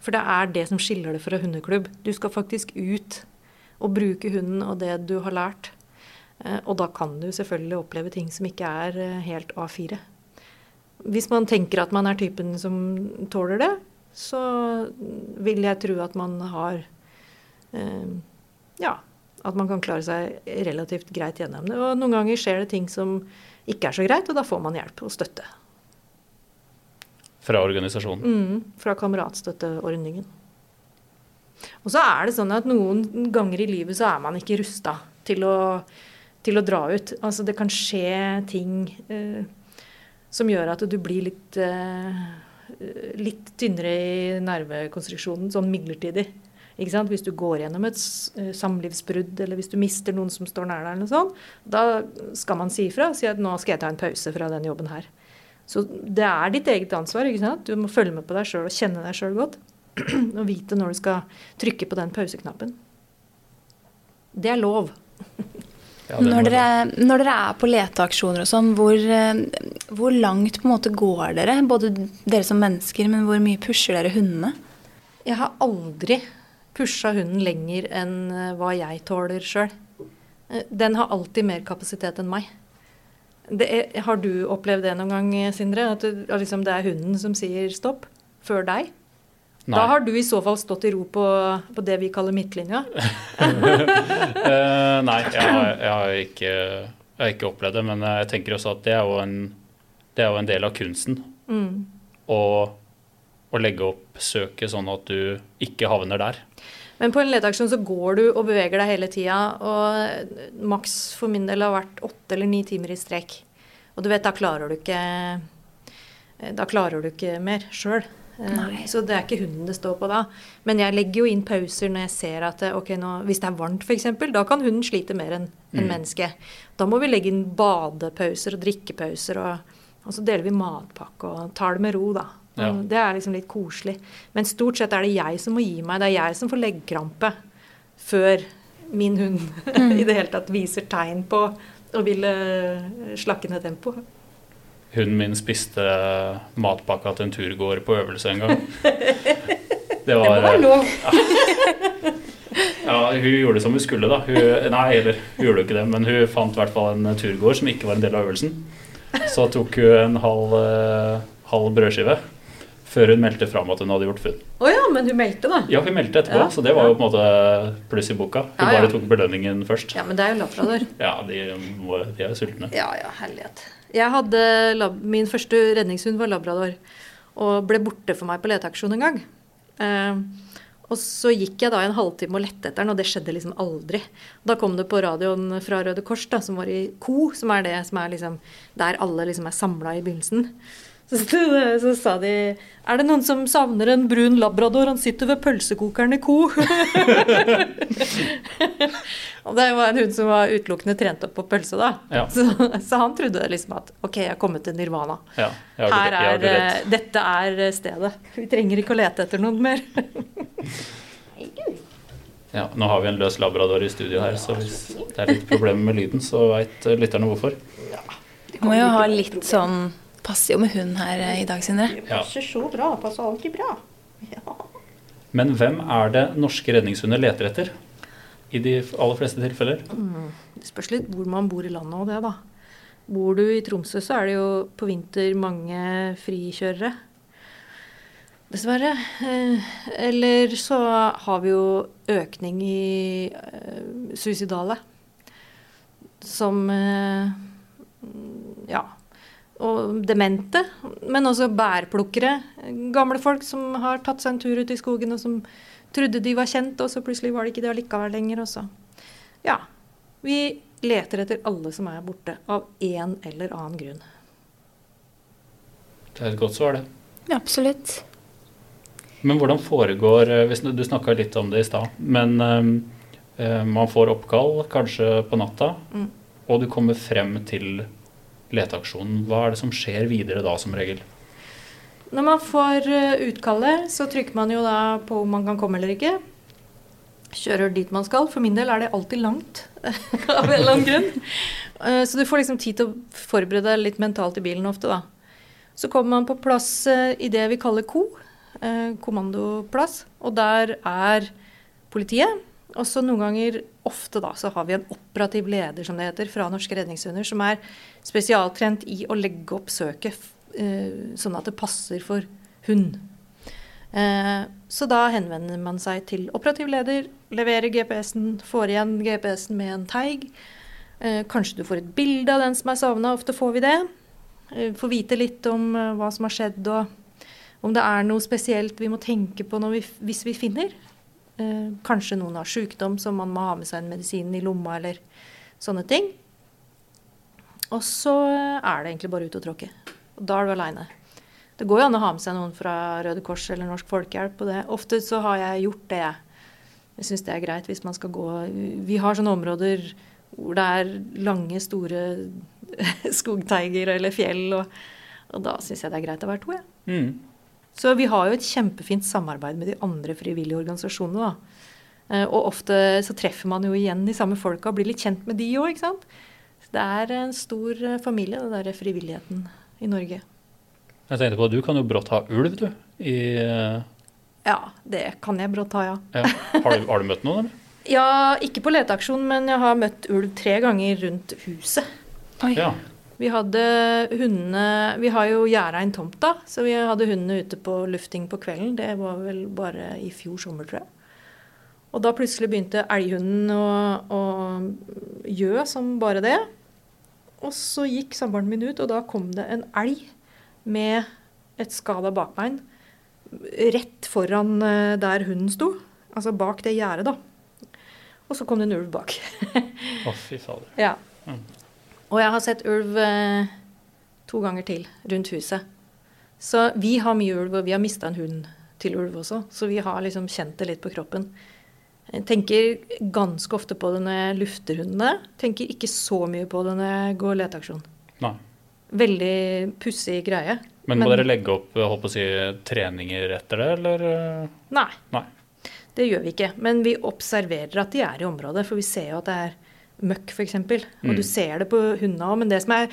For det er det som skiller det fra hundeklubb. Du skal faktisk ut og bruke hunden og det du har lært. Eh, og da kan du selvfølgelig oppleve ting som ikke er eh, helt A4. Hvis man tenker at man er typen som tåler det, så vil jeg tro at man har eh, Ja, at man kan klare seg relativt greit gjennom det. Og noen ganger skjer det ting som ikke er så greit, og da får man hjelp og støtte. Fra organisasjonen? Mm, fra kameratstøtteordningen. Og så er det sånn at noen ganger i livet så er man ikke rusta til, til, å dra ut. Altså det kan skje ting eh, som gjør at du blir litt, uh, litt tynnere i nervekonstruksjonen sånn midlertidig. Hvis du går gjennom et eh, samlivsbrudd, eller hvis du mister noen som står nær deg, sånt, da skal man si ifra og si at nå skal jeg ta en pause fra den jobben her. Så det er ditt eget ansvar. Du må følge med på deg sjøl og kjenne deg sjøl godt. *clears throat* Og vite når du skal trykke på den pauseknappen. Det er lov. *laughs* Ja, når, dere, når, dere, er på leteaksjoner og sånn, hvor, eh, hvor, langt på en måte går dere? Både dere som mennesker, men hvor mye pusher dere hundene? Jeg har aldri pusha hunden lenger enn eh, hva jeg tåler sjøl. Eh, den har alltid mer kapasitet enn meg. Er, har du opplevd det noen gang, Sindre? At, det, liksom, det er hunden som sier stopp før deg? Nei. Da har du i så fall stått i ro på, på det vi kaller midtlinja. uh, *laughs* nei, jeg har, jeg, har ikke, jeg har, ikke, opplevd det. Men jeg tenker også at det er jo en, det er jo en del av kunsten. Mm. Å, å legge opp søket sånn at du ikke havner der. Men på en leteaksjon så går du og beveger deg hele tida. Og maks for min del har vært åtte eller ni timer i strekk. Og du vet, da klarer du ikke Da klarer du ikke mer sjøl. Så det er ikke hunden det står på da. Men jeg legger jo inn pauser når jeg ser at ok, nå, hvis det er varmt f.eks., da kan hunden slite mer enn en mm. menneske. Da må vi legge inn badepauser og drikkepauser, og, og så deler vi matpakke og tar det med ro, da. Ja. Det er liksom litt koselig. Men stort sett er det jeg som må gi meg. Det er jeg som får leggkrampe før min hund mm. *laughs* i det hele tatt viser tegn på å ville slakke ned tempoet. Hunden min spiste matpakka til en turgåer på øvelse en gang. *laughs* Det var, det var lov. Ja. *laughs* ja. hun gjorde det som hun skulle, da. Hun, nei, eller hun gjorde ikke det, men hun fant i hvert fall en turgåer som ikke var en del av øvelsen. Så tok hun en halv, eh, halv brødskive før hun meldte fram at hun hadde gjort funn. Å oh ja, men hun meldte, da? Ja, hun meldte etterpå. Ja. Så det var jo på en måte pluss i boka. Hun ja, bare tok belønningen først. Ja, men det er jo labrador. ja, de, de er sultne. Ja, ja, herlighet. Jeg hadde, Min første redningshund var labrador, og ble borte for meg på leteaksjon en gang. Eh, og så gikk jeg da en halvtime og lette etter den, og det skjedde liksom aldri. Da kom det på radioen fra Røde Kors, da, som var i Ko, som er det som er liksom der alle liksom er samla i begynnelsen. Så, så, sa de Er det noen som savner en brun labrador? Han sitter ved pølsekokeren i ko. *laughs* og det var en hund som var utelukkende trent opp på pølse, da. Ja. Så, så, han trodde liksom at ok, jeg har kommet til nirvana. Ja, Her er, det dette er stedet. Vi trenger ikke å lete etter noen mer. *laughs* ja, nå har vi en løs labrador i studio her, så hvis det er litt problemer med lyden, så veit lytterne hvorfor. Ja. Må jo ha litt sånn passer jo med hund her eh, i dag, Sindre. Det passer så bra. Passer alltid bra. *laughs* Ja. Men hvem er det norske redningshunder leter etter? I de aller fleste tilfeller? Mm. Det spørs litt hvor man bor i landet og det, da. Bor du i Tromsø, så er det jo på vinter mange frikjørere. Dessverre. Eh, eller så har vi jo økning i uh, suicidale. Som Ja og demente, men også bærplukkere. Gamle folk som har tatt seg en tur ut i skogen og som trodde de var kjent, og så plutselig var det ikke det allikevel lenger. Også. Ja, vi leter etter alle som er borte, av en eller annen grunn. Det er et godt svar, det. Ja, absolutt. Men hvordan foregår eh, hvis Du snakka litt om det i stad. Men um, man får oppkall kanskje på natta, mm. og du kommer frem til leteaksjonen. Hva er det som skjer videre da, som regel? Når man får eh, utkallet, så trykker man jo da på om man kan komme eller ikke. Kjører dit man skal. For min del er det alltid langt, *laughs* av en eller annen grunn. Eh, så du får liksom tid til å forberede deg litt mentalt i bilen ofte, da. Så kommer man på plass eh, i det vi kaller KO, kommandoplass. Og der er politiet. Og så noen ganger, ofte da, så har vi en operativ leder, som det heter, fra Norske redningshunder, som er spesialtrent i å legge opp søket eh, sånn at det passer for hund. Eh, så da henvender man seg til operativ leder, leverer GPS-en, får igjen GPS-en med en teig. Eh, kanskje du får et bilde av den som er savna, ofte får vi det. Får vite litt om hva som har skjedd, og om det er noe spesielt vi må tenke på vi, hvis vi finner. Eh, kanskje noen har sykdom som man må ha med seg en medisin i lomma, eller sånne ting. Og så er det egentlig bare ut og tråkke. Og da er du aleine. Det går jo an å ha med seg noen fra Røde Kors eller Norsk Folkehjelp. og det. Ofte så har jeg gjort det. Jeg syns det er greit hvis man skal gå Vi har sånne områder hvor det er lange, store *laughs* skogteiger eller fjell, og, og da syns jeg det er greit å være to, jeg. Ja. Mm. Så vi har jo et kjempefint samarbeid med de andre frivillige organisasjonene. da. Eh, og ofte så treffer man jo igjen de samme folka og blir litt kjent med de òg, ikke sant. Så det er en stor eh, familie, den der frivilligheten i Norge. Jeg tenkte på, at Du kan jo brått ha ulv, du. I, uh... Ja, det kan jeg brått ha, ja. ja. Har, du, har, du, møtt noen, eller? Ja, ikke på leteaksjon, men jeg har møtt ulv tre ganger rundt huset. Oi. Ja. Vi hadde hundene Vi har jo gjerda en tomt, da, så vi hadde hundene ute på lufting på kvelden. Det var vel bare i fjor sommer, tror jeg. Og da plutselig begynte elghunden å, å gjø som bare det. Og så gikk samboeren min ut, og da kom det en elg med et skada bakbein rett foran eh, der hunden sto. Altså bak det gjerdet, da. Og så kom det en ulv bak. *laughs* Å, fy fader. Ja. Og jeg har sett ulv eh, to ganger til rundt huset. Så vi har mye ulv, og vi har mista en hund til ulv også. Så vi har liksom kjent det litt på kroppen. Jeg tenker ganske ofte på det når jeg lufter hundene. Tenker ikke så mye på det når jeg går leteaksjon. Nei. Veldig pussig greie. Men må dere legge opp holdt på å si, treninger etter det, eller? Nei. Nei. Det gjør vi ikke. Men vi observerer at de er i området, for vi ser jo at det er møkk, f.eks. Og Mm. du ser det på hundene òg. Men det som er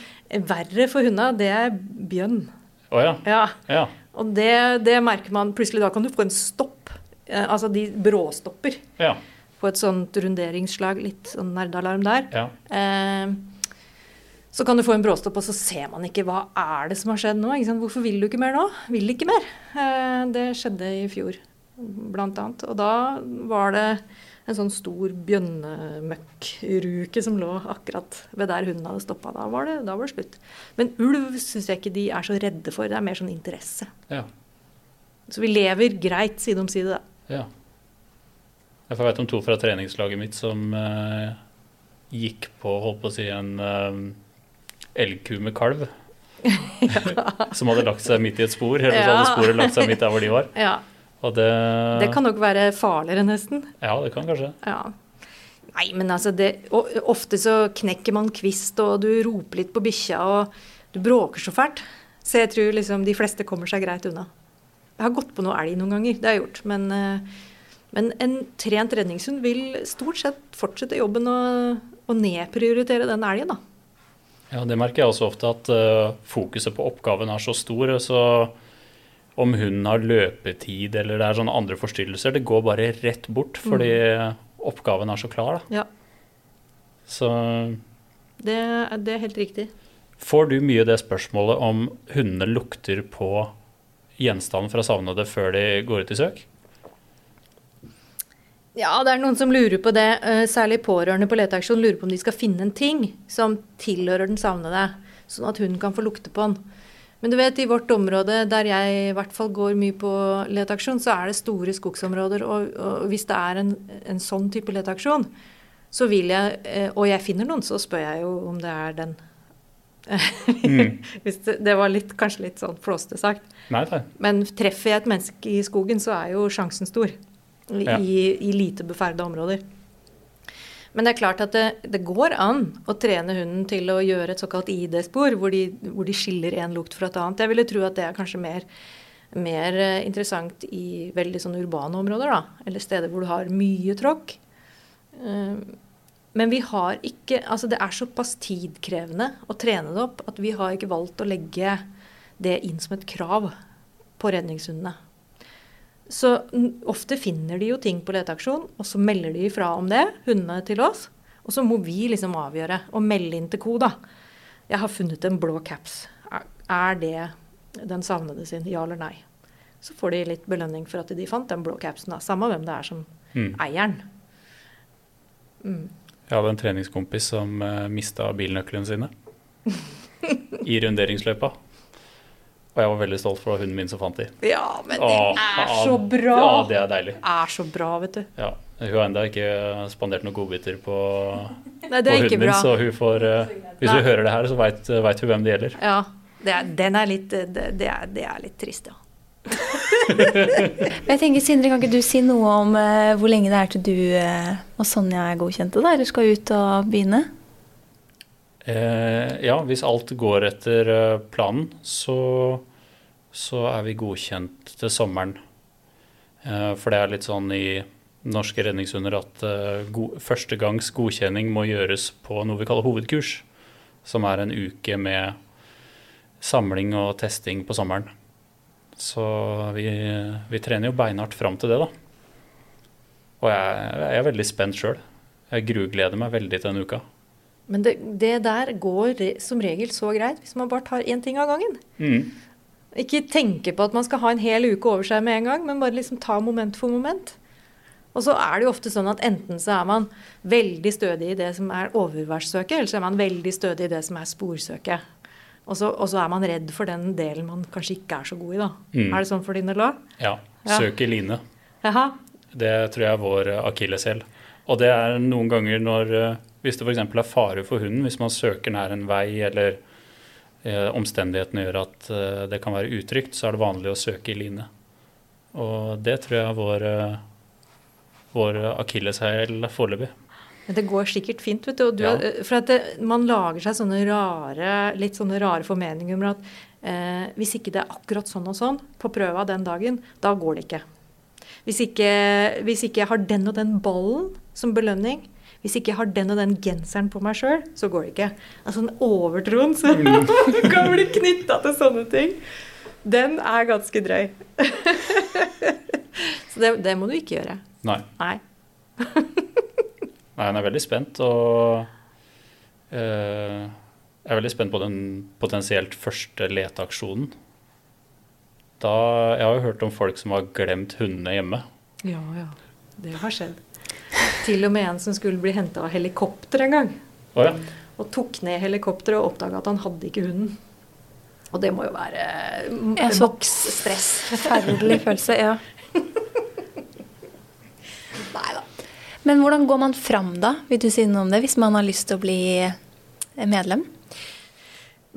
verre for hundene, det er bjønn. Oh, ja. Ja. ja. Og det, det merker man plutselig. Da kan du få en stopp. Eh, altså de bråstopper Ja. på et sånt runderingsslag. Litt sånn nerdealarm der. ja. Eh, så kan du få en bråstopp, og så ser man ikke hva er det som har skjedd nå. Ikke sant? Hvorfor vil du ikke mer nå? Vil ikke mer. Eh, det skjedde i fjor, blant annet. Og da var det en sånn stor bjønnemøkkruke som lå akkurat ved der hunden hadde stoppa. Da var det, da var det slutt. Men ulv syns jeg ikke de er så redde for. Det er mer sånn interesse. ja. Så vi lever greit side om side, da. Ja. Jeg vet om to fra treningslaget mitt som eh, gikk på holdt på å si en eh, elgku med kalv. *laughs* som hadde lagt seg midt i et spor, eller så hadde sporet lagt seg midt der hvor de var. Ja, det, Det kan nok være farligere, nesten. Ja, det kan kanskje. Ja. Nei, men altså det, Ofte så knekker man kvist, og du roper litt på bikkja, og du bråker så fælt. Så jeg tror liksom de fleste kommer seg greit unna. Jeg har gått på noe elg noen ganger, det har jeg gjort. Men, eh, men en trent redningshund vil stort sett fortsette jobben og, og nedprioritere den elgen, da. Ja, Det merker jeg også ofte, at eh, fokuset på oppgaven er så stor. Så om hunden har løpetid eller det er sånne andre forstyrrelser, det går bare rett bort fordi oppgaven er så klar. Da. Ja, Så det, er- det er helt riktig. får du mye det spørsmålet om hundene lukter på gjenstanden fra savnede før de går ut i søk? Ja, det er noen som lurer på det. eh, Særlig pårørende på leteaksjon lurer på om de skal finne en ting som tilhører den savnede, sånn at hunden kan få lukte på den. Men du vet, i vårt område, der jeg i hvert fall går mye på leteaksjon, så er det store skogsområder. Og, og hvis det er en, en sånn type leteaksjon, så vil jeg eh, Og jeg finner noen, så spør jeg jo om det er den. Mm. *laughs* Det, det var litt, kanskje litt sånn flåste sagt. Nei, nei. Men treffer jeg et menneske i skogen, så er jo sjansen stor. I, Ja. i lite beferda områder. Men det er klart at det, det går an å trene hunden til å gjøre et såkalt ID-spor, hvor, hvor de skiller én lukt fra et annet. Jeg ville tro at det er kanskje mer, mer eh, interessant i veldig sånn urbane områder, da. Eller steder hvor du har mye tråkk. Eh, Men vi har ikke Altså det er såpass tidkrevende å trene det opp at vi har ikke valgt å legge det inn som et krav på redningshundene. Så ofte finner de jo ting på leteaksjon, og så melder de ifra om det, hundene til oss. Og så må vi liksom avgjøre og melde inn til ko, da. Jeg har funnet en blå caps. Er- det den savnede sin? Ja eller nei? Så får de litt belønning for at de fant den blå capsen, da. Samme hvem det er som Mm. eieren. Mm. Jeg hadde en treningskompis som uh, mista bilnøklene sine *laughs* i runderingsløypa. Og jeg var veldig stolt for hunden min som fant de. Ja, men det Åh, er så bra! Ja, det er deilig. Det er så bra, vet du. Ja, Hun har ennå ikke spandert noen godbiter på, Nei, på hunden min, så hun får uh, Hvis Nei. hun hører det her, så veit hun hvem det gjelder. Ja, det er, den er litt, det, det, er, det er litt trist, ja. *laughs* *laughs* Jeg tenker, Sindre, kan ikke du si noe om uh, hvor lenge det er til du uh, og Sonja er godkjente, da? Eller skal ut og begynne? Eh, ja, hvis alt går etter eh, planen, så, så er vi godkjent til sommeren. Eh, for det er litt sånn i norske redningshunder at eh, go første godkjenning må gjøres på noe vi kaller hovedkurs. Som er en uke med samling og testing på sommeren. Så vi, vi trener jo beinhardt fram til det, da. Og jeg, jeg er veldig spent sjøl. Jeg grugleder meg veldig til den uka. Men det, det der går re, som regel så greit hvis man bare tar én ting av gangen. Mm. Ikke tenke på at man skal ha en hel uke over seg med en gang, men bare liksom ta moment for moment. Og så er det jo ofte sånn at enten så er man veldig stødig i det som er overværssøket, eller så er man veldig stødig i det som er sporsøket. Og så, og så er man redd for den delen man kanskje ikke er så god i, da. Mm. Er det sånn for din del òg? Ja. Søk i line. Jaha. Det tror jeg er vår akilleshæl. Og det er noen ganger når eh, Hvis det f.eks. er fare for hunden, hvis man søker nær en vei eller eh, omstendighetene gjør at eh, det kan være utrygt, så er det vanlig å søke i line. Og det tror jeg er vår, eh, vår akilleshæl foreløpig. Men det går sikkert fint, vet du. Og du Ja. er- for det, man lager seg sånne rare, litt sånne rare formeninger om at eh, hvis ikke det er akkurat sånn og sånn på prøva den dagen, da går det ikke. Hvis ikke, hvis ikke jeg har den og den ballen som belønning, hvis ikke jeg har den og den genseren på meg sjøl, så går det ikke. Altså den overtroen som *laughs* kan bli knytta til sånne ting, den er ganske drøy. *laughs* så det, det må du ikke gjøre. Nei. Nei. Nei, hun er veldig spent, og uh, jeg er veldig spent på den potensielt første leteaksjonen. Da, jeg har jo hørt om folk som har glemt hundene hjemme. Ja, ja. Det har skjedd. Til og med en som skulle bli henta av helikopter en gang. Oh, ja. Og tok ned helikopteret og oppdaga at han hadde ikke hunden. Og det må jo være mm, Ja, så- Forferdelig *laughs* følelse, ja. Nei da. Men hvordan går man fram da, vil du si noe om det, hvis man har lyst til å bli medlem?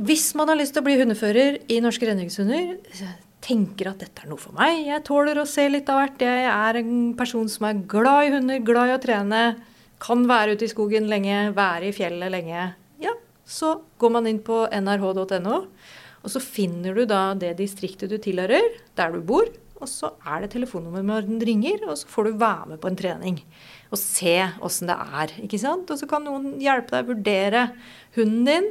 Hvis man har lyst til å bli hundefører i Norske Redningshunder, tenker at dette er noe for meg, jeg tåler å se litt av hvert, jeg er en person som er glad i hunder, glad i å trene, kan være ute i skogen lenge, være i fjellet lenge, ja, så går man inn på nrh.no, og så finner du da det distriktet du tilhører, der du bor, og så er det telefonnummeret den ringer, og så får du være med på en trening. Og se åssen det er. ikke sant? Og så kan noen hjelpe deg å vurdere hunden din.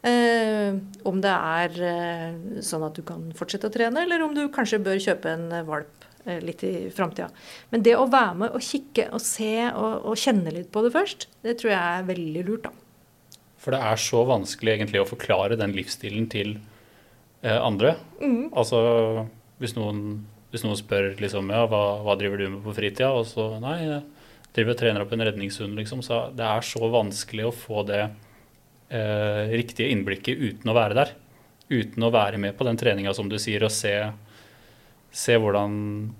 Eh, om det er eh, sånn at du kan fortsette å trene, eller om du kanskje bør kjøpe en eh, valp eh, litt i framtida. Men det å være med og kikke og se og, og kjenne litt på det først, det tror jeg er veldig lurt, da. For det er så vanskelig egentlig å forklare den livsstilen til eh, andre. Altså hvis noen, hvis noen spør liksom ja, hva, hva driver du med på fritida, og så nei, jeg driver og trener opp en redningshund, liksom. Så det er så vanskelig å få det eh, riktige innblikket uten å være der. Uten å være med på den treninga, som du sier, og se, se hvordan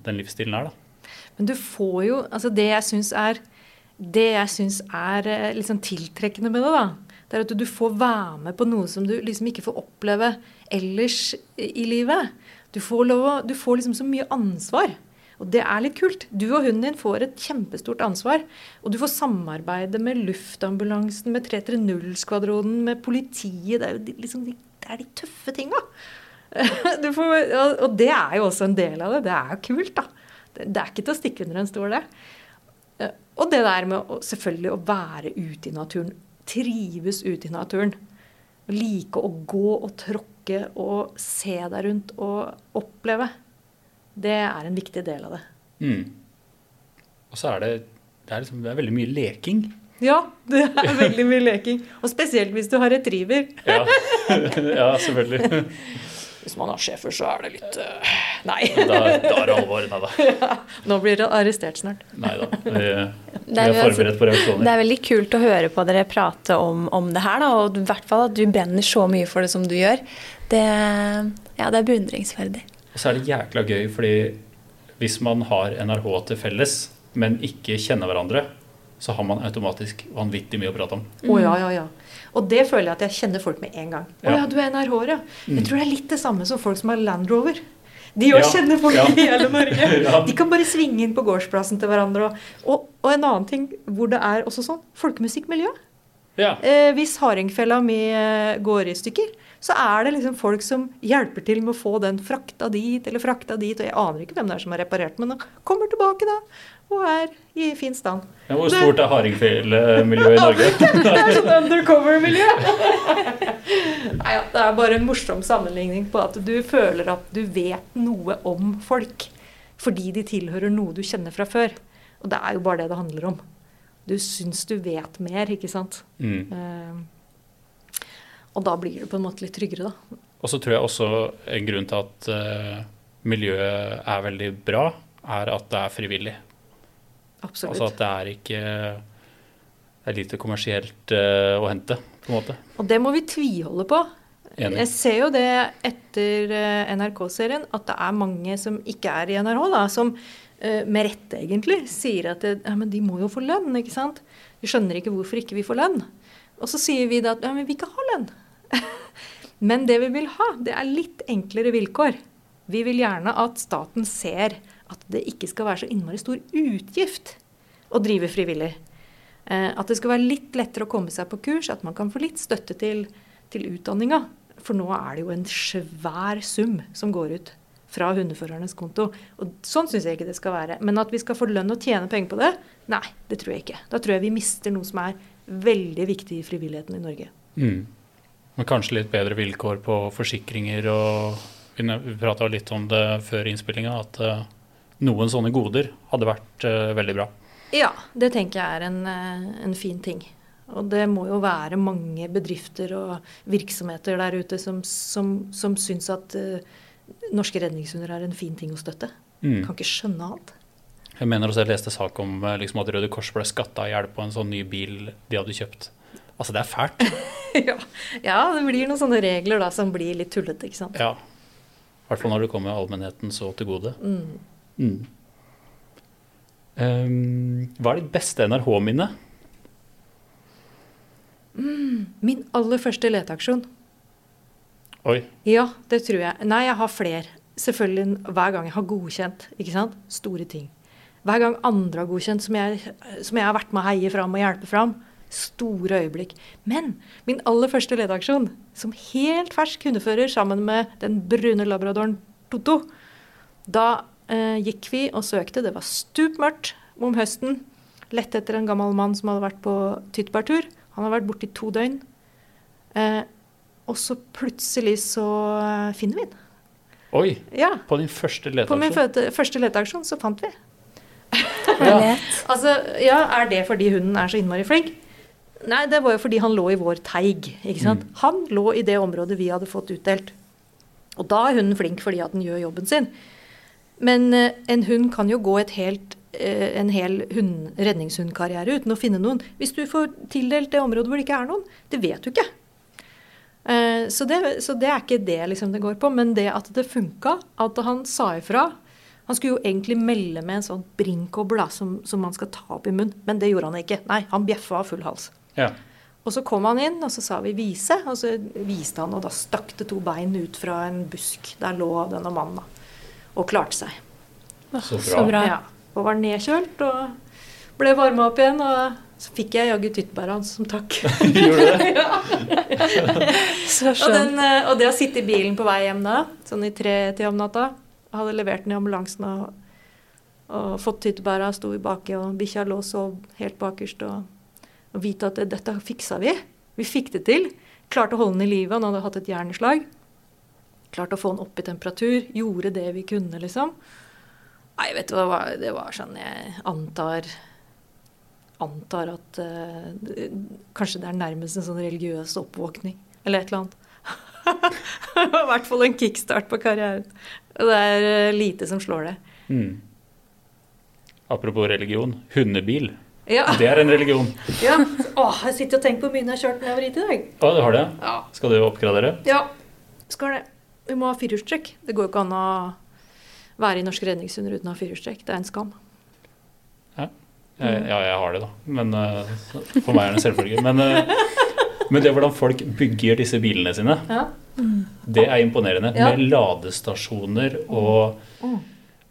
den livsstilen er, da. Men du får jo Altså det jeg syns er det jeg syns er liksom tiltrekkende med det, da, det er at du får være med på noe som du liksom ikke får oppleve ellers i livet. Du får, lov, du får liksom så mye ansvar. Og det er litt kult. Du og hunden din får et kjempestort ansvar. Og du får samarbeide med luftambulansen, med 330-skvadronen, med politiet. Det er jo liksom de, det er de tøffe tinga. *laughs* Og- det er jo også en del av det. Det er jo kult, da. Det, det er ikke til å stikke under en stol, det. Eh, Og det der med å, selvfølgelig å være ute i naturen. Trives ute i naturen. Like å gå og tråkke og se deg rundt og oppleve. Det er en viktig del av det. Mm. Og så er det, det, er liksom, det er veldig mye leking. Ja, det er veldig mye leking. Og spesielt hvis du har retriever. Ja, *laughs* ja selvfølgelig. Hvis man har schæfer, så er det litt uh, Nei. Da, da er det alvor. Nei da. *laughs* Nå blir dere arrestert snart. Nei da. Vi, vi Det er er, forberedt på det er veldig kult å høre på dere prate om, om det her, da, og i hvert fall at du brenner så mye for det som du gjør. Det, ja, det er beundringsverdig. Og så er det jækla gøy, fordi hvis man har NRH til felles, men ikke kjenner hverandre, så har man automatisk vanvittig mye å prate om. Å ja, ja, ja. Og det føler jeg at jeg kjenner folk med en gang. Å Ja. ja, du er NRH-er, ja. Jeg tror det er litt det samme som folk som har Land Rover. De òg Ja, kjenner folk ja. *laughs* i hele Norge. *laughs* Ja. De kan bare svinge inn på gårdsplassen til hverandre. Og, og, og en annen ting hvor det er også sånn, folkemusikkmiljø. Ja. Eh, hvis hardingfella mi eh, går i stykker, så er det liksom folk som hjelper til med å få den frakta dit eller frakta dit. Og jeg aner ikke hvem det er som har reparert, men kommer tilbake da og er i fin stand. Ja, Hvor stort er hardingfjellmiljøet i *laughs* Norge? Det er sånn undercover-miljø. *laughs* Nei, ja, det er bare en morsom sammenligning på at du føler at du vet noe om folk. Fordi de tilhører noe du kjenner fra før. Og det er jo bare det det handler om. Du syns du vet mer, ikke sant. Mm. Eh, og da blir du på en måte litt tryggere, da. Og så tror jeg også en grunn til at uh, miljøet er veldig bra, er at det er frivillig. Absolutt. Altså at det er ikke Det er lite kommersielt uh, å hente, på en måte. Og det må vi tviholde på. Enig. Jeg ser jo det etter eh, NRK-serien, at det er mange som ikke er i NRH, da, som med rette egentlig sier at det, ja, men de må jo få lønn, ikke sant. De skjønner ikke hvorfor ikke vi får lønn. Og så sier vi da at ja, men vi ikke har lønn. *laughs* men det vi vil ha, det er litt enklere vilkår. Vi vil gjerne at staten ser at det ikke skal være så innmari stor utgift å drive frivillig. Eh, at det skal være litt lettere å komme seg på kurs, at man kan få litt støtte til, til utdanninga. For nå er det jo en svær sum som går ut fra hundeførernes konto. Og sånn syns jeg ikke det skal være. Men at vi skal få lønn og tjene penger på det, nei, det tror jeg ikke. Da tror jeg vi mister noe som er veldig viktig i frivilligheten i Norge. Mm. Men kanskje litt bedre vilkår på forsikringer og Vi prata litt om det før innspillinga, at uh, noen sånne goder hadde vært uh, veldig bra. Ja, det tenker jeg er en, uh, en fin ting. Og det må jo være mange bedrifter og virksomheter der ute som, som, som syns at norske redningshunder er en fin ting å støtte. Mm. Kan ikke skjønne annet. Jeg mener også jeg leste sak om liksom, at Røde Kors ble skatta i hjel på en sånn ny bil de hadde kjøpt. Altså, det er fælt. *laughs* ja. ja. det blir noen sånne regler da som blir litt tullete, ikke sant. Ja. I hvert fall når det kommer allmennheten så til gode. Mm. Mm. Um, hva er ditt beste NRH-minne? Mm, min aller første leteaksjon. Oi. Ja, det tror jeg. Nei, jeg har flere. Selvfølgelig hver gang jeg har godkjent. ikke sant? Store ting. Hver gang andre har godkjent, som jeg, som jeg har vært med å heie fram og hjelpe fram. Store øyeblikk. Men min aller første ledeaksjon, som helt fersk hundefører sammen med den brune labradoren Toto, da eh, gikk vi og søkte. Det var stupmørkt om høsten. Lette etter en gammel mann som hadde vært på tyttebærtur. Han hadde vært borte i to døgn. Eh, og så plutselig så eh, finner vi den. Oi! Ja. På din første leteaksjon? På min første leteaksjon så fant vi. ja. *laughs* altså, ja, Er det fordi hunden er så innmari flink? Nei, det var jo fordi han lå i vår teig. ikke sant? Mm. Han lå i det området vi hadde fått utdelt. Og da er hunden flink fordi at den gjør jobben sin. Men uh, en hund kan jo gå helt, uh, en hel hund, redningshundkarriere uten å finne noen. Hvis du får tildelt det området hvor det ikke er noen, det vet du ikke. Uh, så, det, så, det, er ikke det liksom det går på. Men det at det funka, at han sa ifra Han skulle jo egentlig melde med en sånn brinkobla som, som man skal ta opp i munnen, men det gjorde han ikke. Nei, han bjeffa av full hals. Ja. Og så kom han inn, og så sa vi 'vise', og så viste han, og da stakk det to bein ut fra en busk. Der lå denne mannen, og klarte seg. Så bra. Så bra. Ja, og var nedkjølt og ble varma opp igjen. og så fikk jeg jaggu tyttebæret hans som takk. *laughs* Gjorde det? *laughs* så og, den, eh, og, det å sitte i bilen på vei hjem da, sånn i tre til om natta Hadde levert den i ambulansen og, og fått tyttebæra, sto i baki, og bikkja lå og sov helt bakerst. og og vite at dette fiksa vi. Vi fikk det til. Klarte å holde den i live. Han hadde hatt et hjerneslag. Klarte å få den opp i temperatur. Gjorde det vi kunne, liksom. Nei, vet du hva, det var sånn Jeg antar Antar at uh, Kanskje det er nærmest en sånn religiøs oppvåkning. Eller et eller annet. *laughs* I hvert fall en kickstart på karrieren. Det er uh, lite som slår det. Mm. Apropos religion. Hundebil. Ja. Det er en religion. Ja. Åh, jeg sitter og tenker på hvor mye jeg har kjørt når jeg var ute i dag. Å, du har det? Ja. Skal du oppgradere? Ja, skal det. Vi må ha firehjulstrekk. Det går jo ikke an å være i Norske redningshunder uten å ha firehjulstrekk. Det er en skam. Ja. Jeg, ja, jeg har det, da. Men uh, for meg er det en selvfølge. Men, uh, men det hvordan folk bygger disse bilene sine, ja. det er imponerende. Ja. Med ladestasjoner og mm.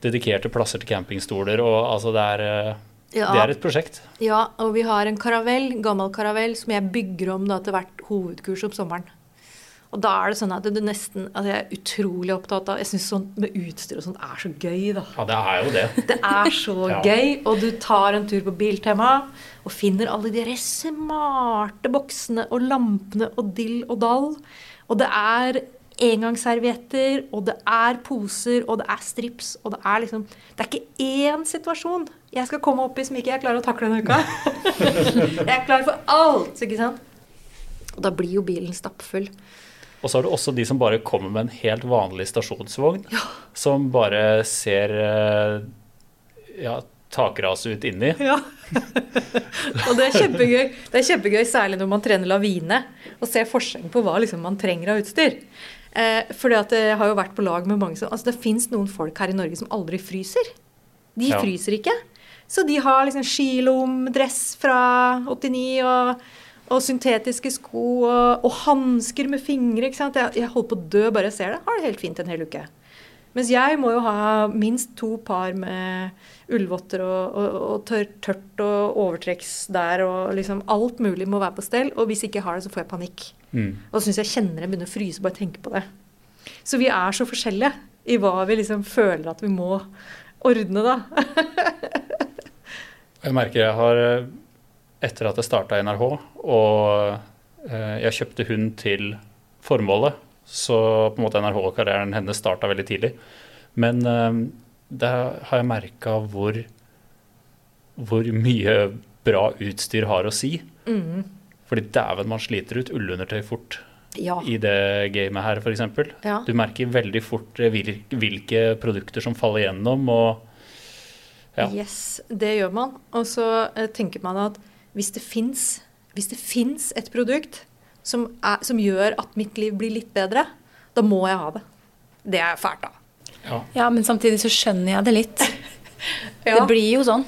dedikerte plasser til campingstoler og altså det er uh, ja. Det er et prosjekt. Ja, og vi har en karavell, gammel karavell som jeg bygger om da, til hvert hovedkurs om sommeren. Og da er det sånn at det nesten altså Jeg er utrolig opptatt av Jeg syns sånt med utstyr og sånt er så gøy, da. Ja, det er jo det. *laughs* Det er så ja. gøy. Og du tar en tur på Biltema og finner alle de smarte boksene og lampene og dill og dall. Og det er engangsservietter, og det er poser, og det er strips, og det er liksom Det er ikke én situasjon jeg skal komme opp i som ikke jeg klarer å takle denne uka. *laughs* jeg er klar for alt, ikke sant? Og da blir jo bilen stappfull. Og så har du også de som bare kommer med en helt vanlig stasjonsvogn, Ja. som bare ser eh, ja, takras ut inni. Ja. og det er kjempegøy. Det er kjempegøy særlig når man trener lavine og ser forskjellen på hva liksom, man trenger av utstyr. Eh, fordi at jeg har jo vært på lag med mange som altså Det fins noen folk her i Norge som aldri fryser. De Ja. fryser ikke. Så de har liksom skilomdress fra 89 og, og syntetiske sko og, og hansker med fingre. ikke sant? Jeg, jeg holder på å dø bare jeg ser det. Har det helt fint en hel uke. Mens jeg må jo ha minst to par med ullvotter og, og, og tør, tørt og overtrekks der og liksom alt mulig må være på stell. Og hvis jeg ikke har det, så får jeg panikk. Mm. Og så syns jeg kjenner jeg begynner å fryse bare tenke på det. Så vi er så forskjellige i hva vi liksom føler at vi må ordne, da. *laughs* Jeg merker jeg har, eh, etter at jeg starta i NRK, og eh, jeg kjøpte hund til formålet, så på en måte NRK-karrieren hennes starta veldig tidlig. Men eh, det har jeg merka hvor, hvor mye bra utstyr har å si. Mm. Fordi dæven, man sliter ut ullundertøy fort Ja. i det gamet her, f.eks. Ja. Du merker veldig fort eh, hvilke produkter som faller gjennom, og ja. Yes, det gjør man. Og så eh, tenker man at hvis det fins et produkt som, er, som gjør at mitt liv blir litt bedre, da må jeg ha det. Det er fælt, da. ja. Ja, men samtidig så skjønner jeg det litt. *laughs* Ja. Det blir jo sånn.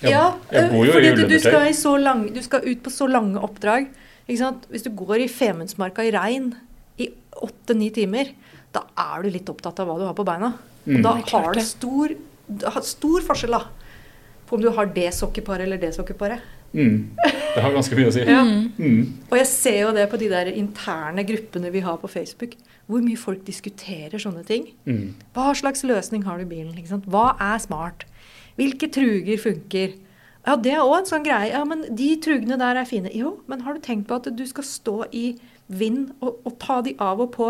Ja, jeg bor jo fordi i du, du, skal i så lang, du skal ut på så lange oppdrag. Ikke sant? Hvis du går i Femundsmarka i regn i åtte-ni timer, da er du litt opptatt av hva du har på beina. Mm. Og da har det. stor, stor forskjell da, på om du har det sokkeparet eller det sokkeparet. Mm. Det har ganske mye å si. Ja. Mm. Og jeg ser jo det på de der interne gruppene vi har på Facebook, hvor mye folk diskuterer sånne ting. Mm. Hva slags løsning har du i bilen? Ikke sant? Hva er smart? Hvilke truger funker? Ja, det er òg en sånn greie. Ja, men de trugene der er fine. Jo, men har du tenkt på at du skal stå i vind og, og ta de av og på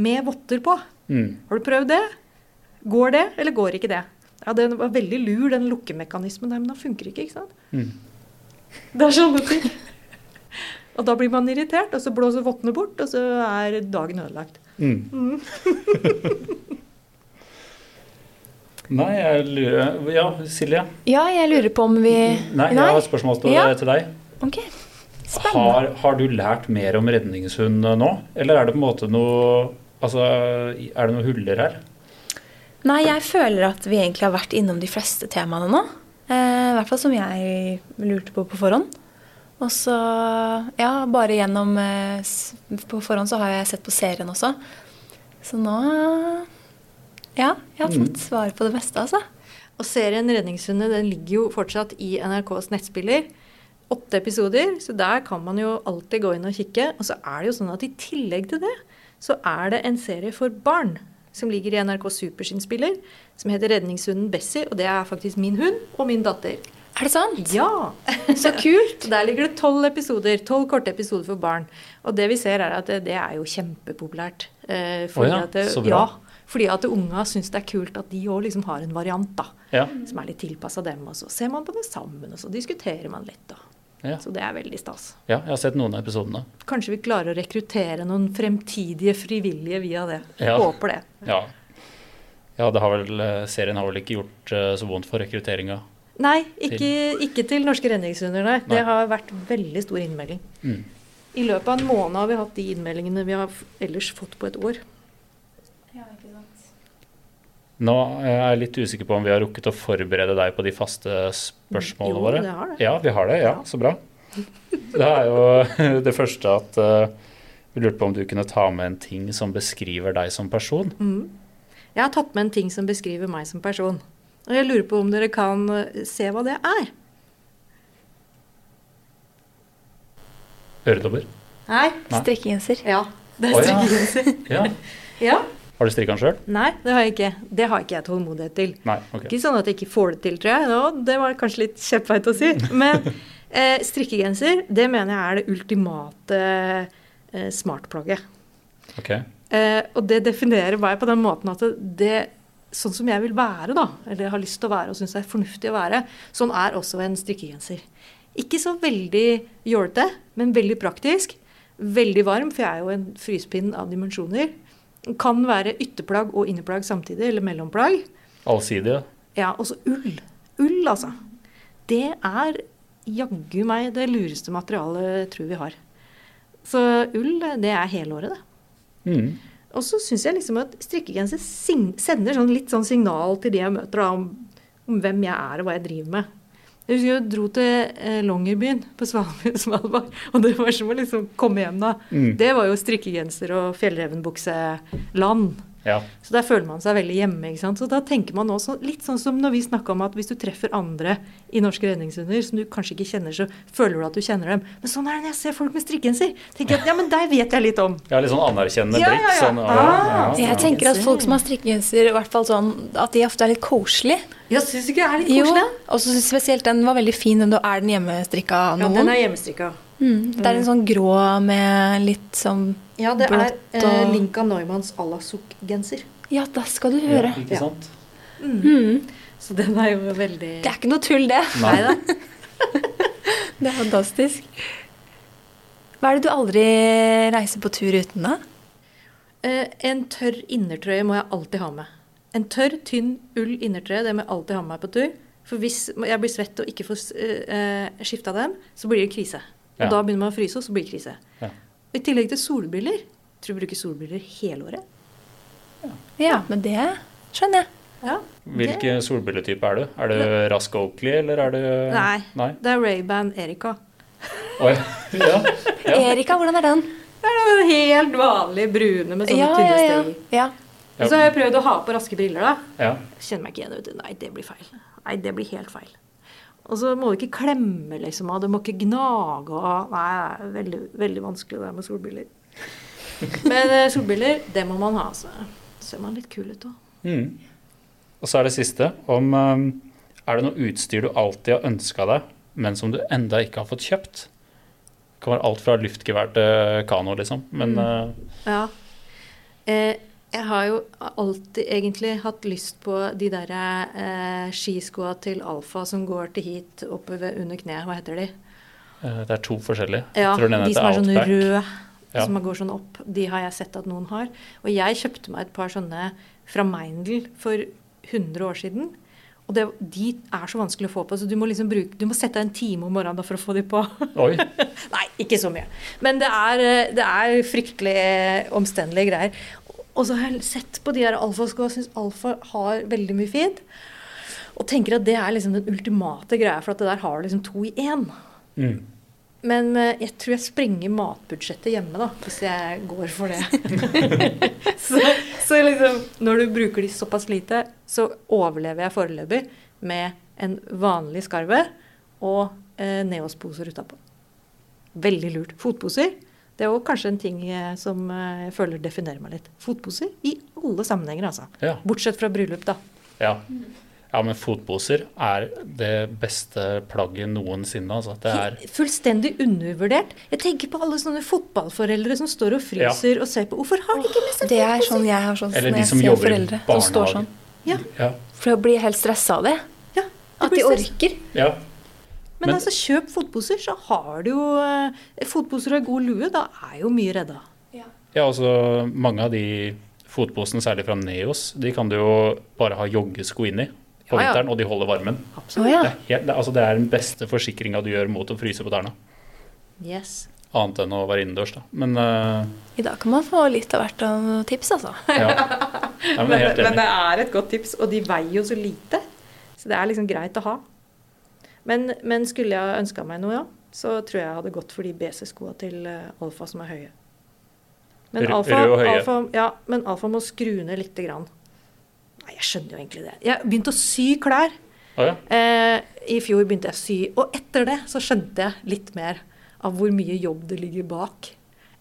med votter på? Mm. Har du prøvd det? Går det, eller går ikke det? Ja, Den var veldig lur, den lukkemekanismen der, men den funker ikke. ikke sant? Det er sånne ting. Og da blir man irritert, og så blåser vottene bort, og så er dagen ødelagt. Mm. *laughs* Nei, jeg lurer Ja, Silje. Ja, jeg lurer på om vi Nei, jeg har et spørsmål til, Ja. til deg. Ok. Spennende. Har, har du lært mer om redningshund nå? Eller er det på en måte noe Altså, er det noen huller her? Nei, jeg føler at vi egentlig har vært innom de fleste temaene nå. Eh, I hvert fall som jeg lurte på på forhånd. Og så, ja, bare gjennom eh, På forhånd så har jeg sett på serien også. Så nå Ja, jeg har Mm. fått svar på det meste, altså. Og serien 'Redningshundet' den ligger jo fortsatt i NRKs nettspiller. Åtte episoder, så der kan man jo alltid gå inn og kikke. Og så er det jo sånn at i tillegg til det, så er det en serie for barn som ligger i NRK Super sin spiller, som heter 'Redningshunden Bessie'. Og det er faktisk min hund og min datter. Er det sant? Ja! *laughs* Så kult. Der ligger det tolv episoder, tolv korte episoder for barn. Og det vi ser er at det, det er jo kjempepopulært. Eh, fordi, oh ja, at det, så bra. ja, fordi at unga syns det er kult at de òg liksom har en variant da, Ja. som er litt tilpassa dem. Og så ser man på det sammen, og så diskuterer man litt. Da. Ja. Så det er veldig stas. ja, jeg har sett noen av episodene. Kanskje vi klarer å rekruttere noen fremtidige frivillige via det. Ja. Håper det. Ja. ja, det har vel, eh, serien har vel ikke gjort eh, så vondt for rekrutteringa. Nei, ikke, ikke til norske redningshunder, nei. Nei. Det har vært veldig stor innmelding. Mm. I løpet av en måned har vi hatt de innmeldingene vi har ellers fått på et år. Nå er jeg litt usikker på om vi har rukket å forberede deg på de faste spørsmålene Jo, våre. det har det. Ja, vi har det. Ja, så bra. Det er jo *laughs* det første at uh, vi lurte på om du kunne ta med en ting som beskriver deg som person. Mm. Jeg har tatt med en ting som beskriver meg som person. Og jeg lurer på om dere kan eh, se hva det er. Øredobber. Nei? Nei. Strikkegenser. Ja. Det er strikkegenser. Ja. *laughs* Ja. Har du strikka den sjøl? Nei, det har jeg ikke. Det har ikke jeg tålmodighet til. Nei. okay. Ikke sånn at jeg ikke får det til, tror jeg. Nå, det var kanskje litt kjepphøyt å si. *laughs* Men eh, strikkegenser, det mener jeg er det ultimate eh, smartplagget. Okay. Eh, og det definerer meg på den måten at det, sånn som jeg vil være, da, eller har lyst til å være og syns er fornuftig å være, sånn er også en strikkegenser. Ikke så veldig jålete, men veldig praktisk. Veldig varm, for jeg er jo en frysepinn av dimensjoner. Kan være ytterplagg og innerplagg samtidig, eller mellomplagg. Allsidig, ja. Ja, også ull. Ull, altså. Det er jaggu meg det lureste materialet jeg tror vi har. Så ull, det er helåret, det. Mm. Og så syns jeg liksom at strikkegenser sender sånn litt sånn signal til de jeg møter, da, om, om, hvem jeg er og hva jeg driver med. Jeg husker jeg dro til eh, Longyearbyen på *laughs* Svalbard, og det var som å liksom komme hjem da. Mm. Det var jo strikkegenser og fjellrevenbukseland. Ja. Så der føler man seg veldig hjemme. ikke sant? Så da tenker man også litt sånn som når vi snakka om at hvis du treffer andre i Norske redningshunder som du kanskje ikke kjenner, så føler du at du kjenner dem. Men sånn er det når jeg ser folk med strikkegenser. tenker jeg at ja, men der vet jeg litt om. Ja, litt sånn anerkjennende blikk. Ja, ja. Sånn, ah, jeg tenker at folk som har strikkegenser, i hvert fall sånn, at de ofte er litt koselige. Ja, syns du ikke det er litt koselig? Og så spesielt den var veldig fin. Den er den hjemmestrikka noen? Ja, den er hjemmestrikka. Mm. Det er en sånn grå med litt sånn Ja, det er eh, Linka Neumanns Alasuk-genser. Ja, da skal du høre. Ja, ikke sant? Ja. Mm. Så den er jo veldig Det er ikke noe tull, det. Nei da. *laughs* det er fantastisk. Hva er det du aldri reiser på tur uten, da? Eh, en tørr innertrøye må jeg alltid ha med. En tørr, tynn ull innertrøye det må jeg alltid ha med meg på tur. For hvis jeg blir svett og ikke får uh, skifta dem, så blir det krise. Og ja. da begynner man å fryse, og så blir det krise. Ja. I tillegg til solbriller. Tror du bruker solbriller hele året. Ja, ja men det skjønner jeg. Ja, Hvilken solbrilletype er du? Er du Rask Oakley, eller er du Nei, Nei? det er Ray-Ban Erika. Oh, *laughs* ja, ja. Erika, hvordan er den? Det er den helt vanlige brune med sånne ja, tynne ja, steg. Ja. Så har jeg prøvd å ha på raske briller, da. Ja. Kjenner meg ikke igjen. Nei, det blir feil. Nei, det blir helt feil. Og så må du ikke klemme, liksom. av, du må ikke gnage av. Nei, det er veldig, veldig vanskelig det med solbriller. Men eh, solbriller, det må man ha, så ser man litt kul ut òg. Mm. Og så er det siste om um, Er det noe utstyr du alltid har ønska deg, men som du enda ikke har fått kjøpt? Det kan være alt fra luftgevær til kano, liksom. Men Mm. uh, Ja. Eh, jeg har jo alltid egentlig hatt lyst på de der eh, skiskoa til Alfa som går til hit oppe ved, under kneet. Hva heter de? uh, det er to forskjellige. Ja, de som er sånn røde, Ja. som går sånn opp. De har jeg sett at noen har. Og jeg kjøpte meg et par sånne fra Meindl for 100 år siden. Og det, de er så vanskelig å få på, så du må liksom bruke, du må sette deg en time om morgenen da for å få de på. Oi. *laughs* Nei, ikke så mye. Men det er, eh, det er fryktelig eh, omstendelige greier. Og så har jeg sett på de her alfaskoa, syns alfa har veldig mye fint. Og tenker at det er liksom den ultimate greia, for at det der har liksom to i én. Mm. Men eh, jeg tror jeg sprenger matbudsjettet hjemme, da, hvis jeg går for det. *laughs* så, så liksom, når du bruker de såpass lite, så overlever jeg foreløpig med en vanlig skarve og eh, Neos-poser utapå. Veldig lurt. Fotposer. Det er òg kanskje en ting eh, som eh, jeg føler definerer meg litt. Fotposer i alle sammenhenger, altså. Ja. Bortsett fra bryllup, da. Ja. ja, men fotposer er det beste plagget noensinne. Altså. Det er Fullstendig undervurdert. Jeg tenker på alle sånne fotballforeldre som står og fryser og ser på. Hvorfor har de ikke med seg Det er sånn jeg har sånn Eller de som jobber i foreldre som står barnehage. sånn. Ja, ja. For jeg blir helt stressa av det. ja. det At de orker. ja. Men, Men- altså, kjøp fotposer, så har du jo eh, Fotposer og god lue, da er jo mye redda. Ja, altså mange av de fotposene, særlig fra Neos, de kan du jo bare ha joggesko inni på Ja, ja. vinteren, og de holder varmen. Absolutt. ja. Det, er helt, det, altså, det er den beste forsikringa du gjør mot å fryse på tærne. Yes. Annet enn å være innendørs, da. Men uh, I dag kan man få litt av hvert av tips, altså. ja. ja men Men, men det er et godt tips, og de veier jo så lite. Så det er liksom greit å ha. Men, men skulle jeg ønska meg noe, ja, så tror jeg jeg hadde gått for de BC-skoa til eh, Alfa som er høye. Men Alfa, rød og høye. Alfa, ja, men Alfa må skru ned lite grann. Nei, jeg skjønner jo egentlig det. Jeg begynte å sy klær. Ah, ja. Eh, I fjor begynte jeg å sy, og etter det så skjønte jeg litt mer av hvor mye jobb det ligger bak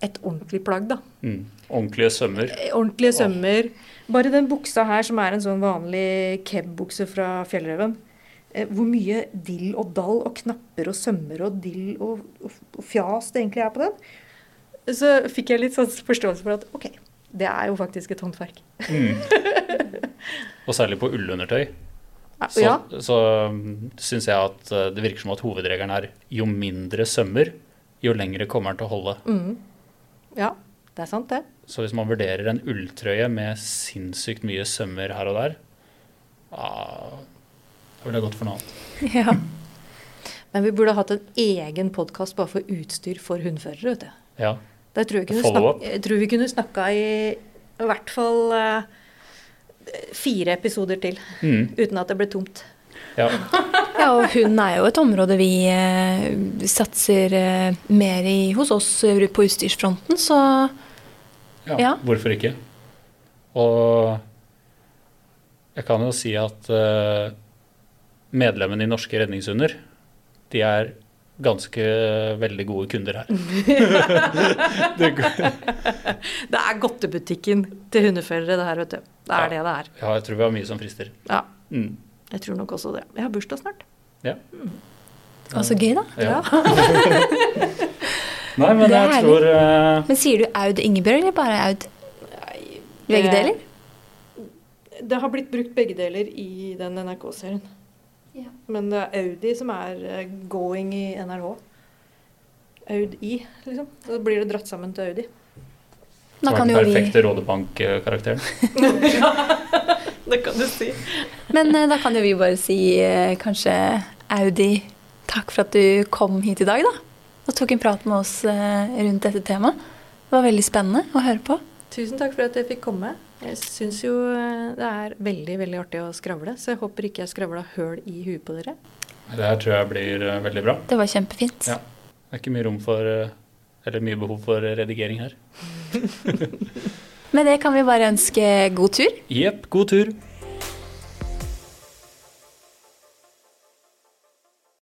et ordentlig plagg, da. Mm. Ordentlige sømmer. Eh, Ordentlige sømmer. Bare den buksa her, som er en sånn vanlig keb-bukse fra Fjellreven. Eh, hvor mye dill og dall og knapper og sømmer og dill og, og, og fjas det egentlig er på den. Så fikk jeg litt sånn forståelse for at OK, det er jo faktisk et håndverk. Mm. *laughs* Og særlig på ullundertøy. Så, ja. så syns jeg at eh, det virker som at hovedregelen er jo mindre sømmer, jo lengre kommer den til å holde. Mm. Ja, det er sant, det. Så hvis man vurderer en ulltrøye med sinnssykt mye sømmer her og der, da ville jeg gått for noe annet. *laughs* Ja. Men vi burde hatt en egen podkast bare for utstyr for hundførere. vet du. Ja. Der tror jeg, kunne jeg tror vi kunne snakka i i hvert fall uh, fire episoder til. Mm. Uten at det ble tomt. ja. *laughs* ja, og hund er jo et område vi uh, satser uh, mer i hos oss på utstyrsfronten, så Ja, Ja. hvorfor ikke? Og jeg kan jo si at medlemmene i Norske redningshunder, de er ganske veldig gode kunder her. *laughs* det, *laughs* Det er godtebutikken til hundeførere, det her, vet du. Det er Ja. det det er. ja, jeg tror vi har mye som frister. Ja, Mm. jeg tror nok også det. Jeg har bursdag snart. Ja. å, så gøy, da. Ja. *laughs* Nei, men jeg herlig. tror uh... Men sier du Aud Ingebjørg, eller bare Aud? Begge deler? Det har blitt brukt begge deler i den NRK-serien. Ja. Men det er Audi som er eh, going i NRH. Audi, liksom. Da blir det dratt sammen til Audi. Da er kan den jo vi perfekte Rådebank-karakteren. ja, *laughs* Det kan du si. Men eh, da kan jo vi bare si eh, kanskje Audi, takk for at du kom hit i dag, da. Og tok en prat med oss eh, rundt dette temaet. Det var veldig spennende å høre på. Tusen takk for at jeg fikk komme. Jeg syns jo eh, det er veldig veldig artig å skravle, så jeg håper ikke jeg skravla høl i huet på dere. Det her tror jeg blir eh, veldig bra. Det var kjempefint. Ja. Det er ikke mye rom for eh, Eller mye behov for redigering her. *laughs* Med det kan vi bare ønske god tur. Jepp, god tur.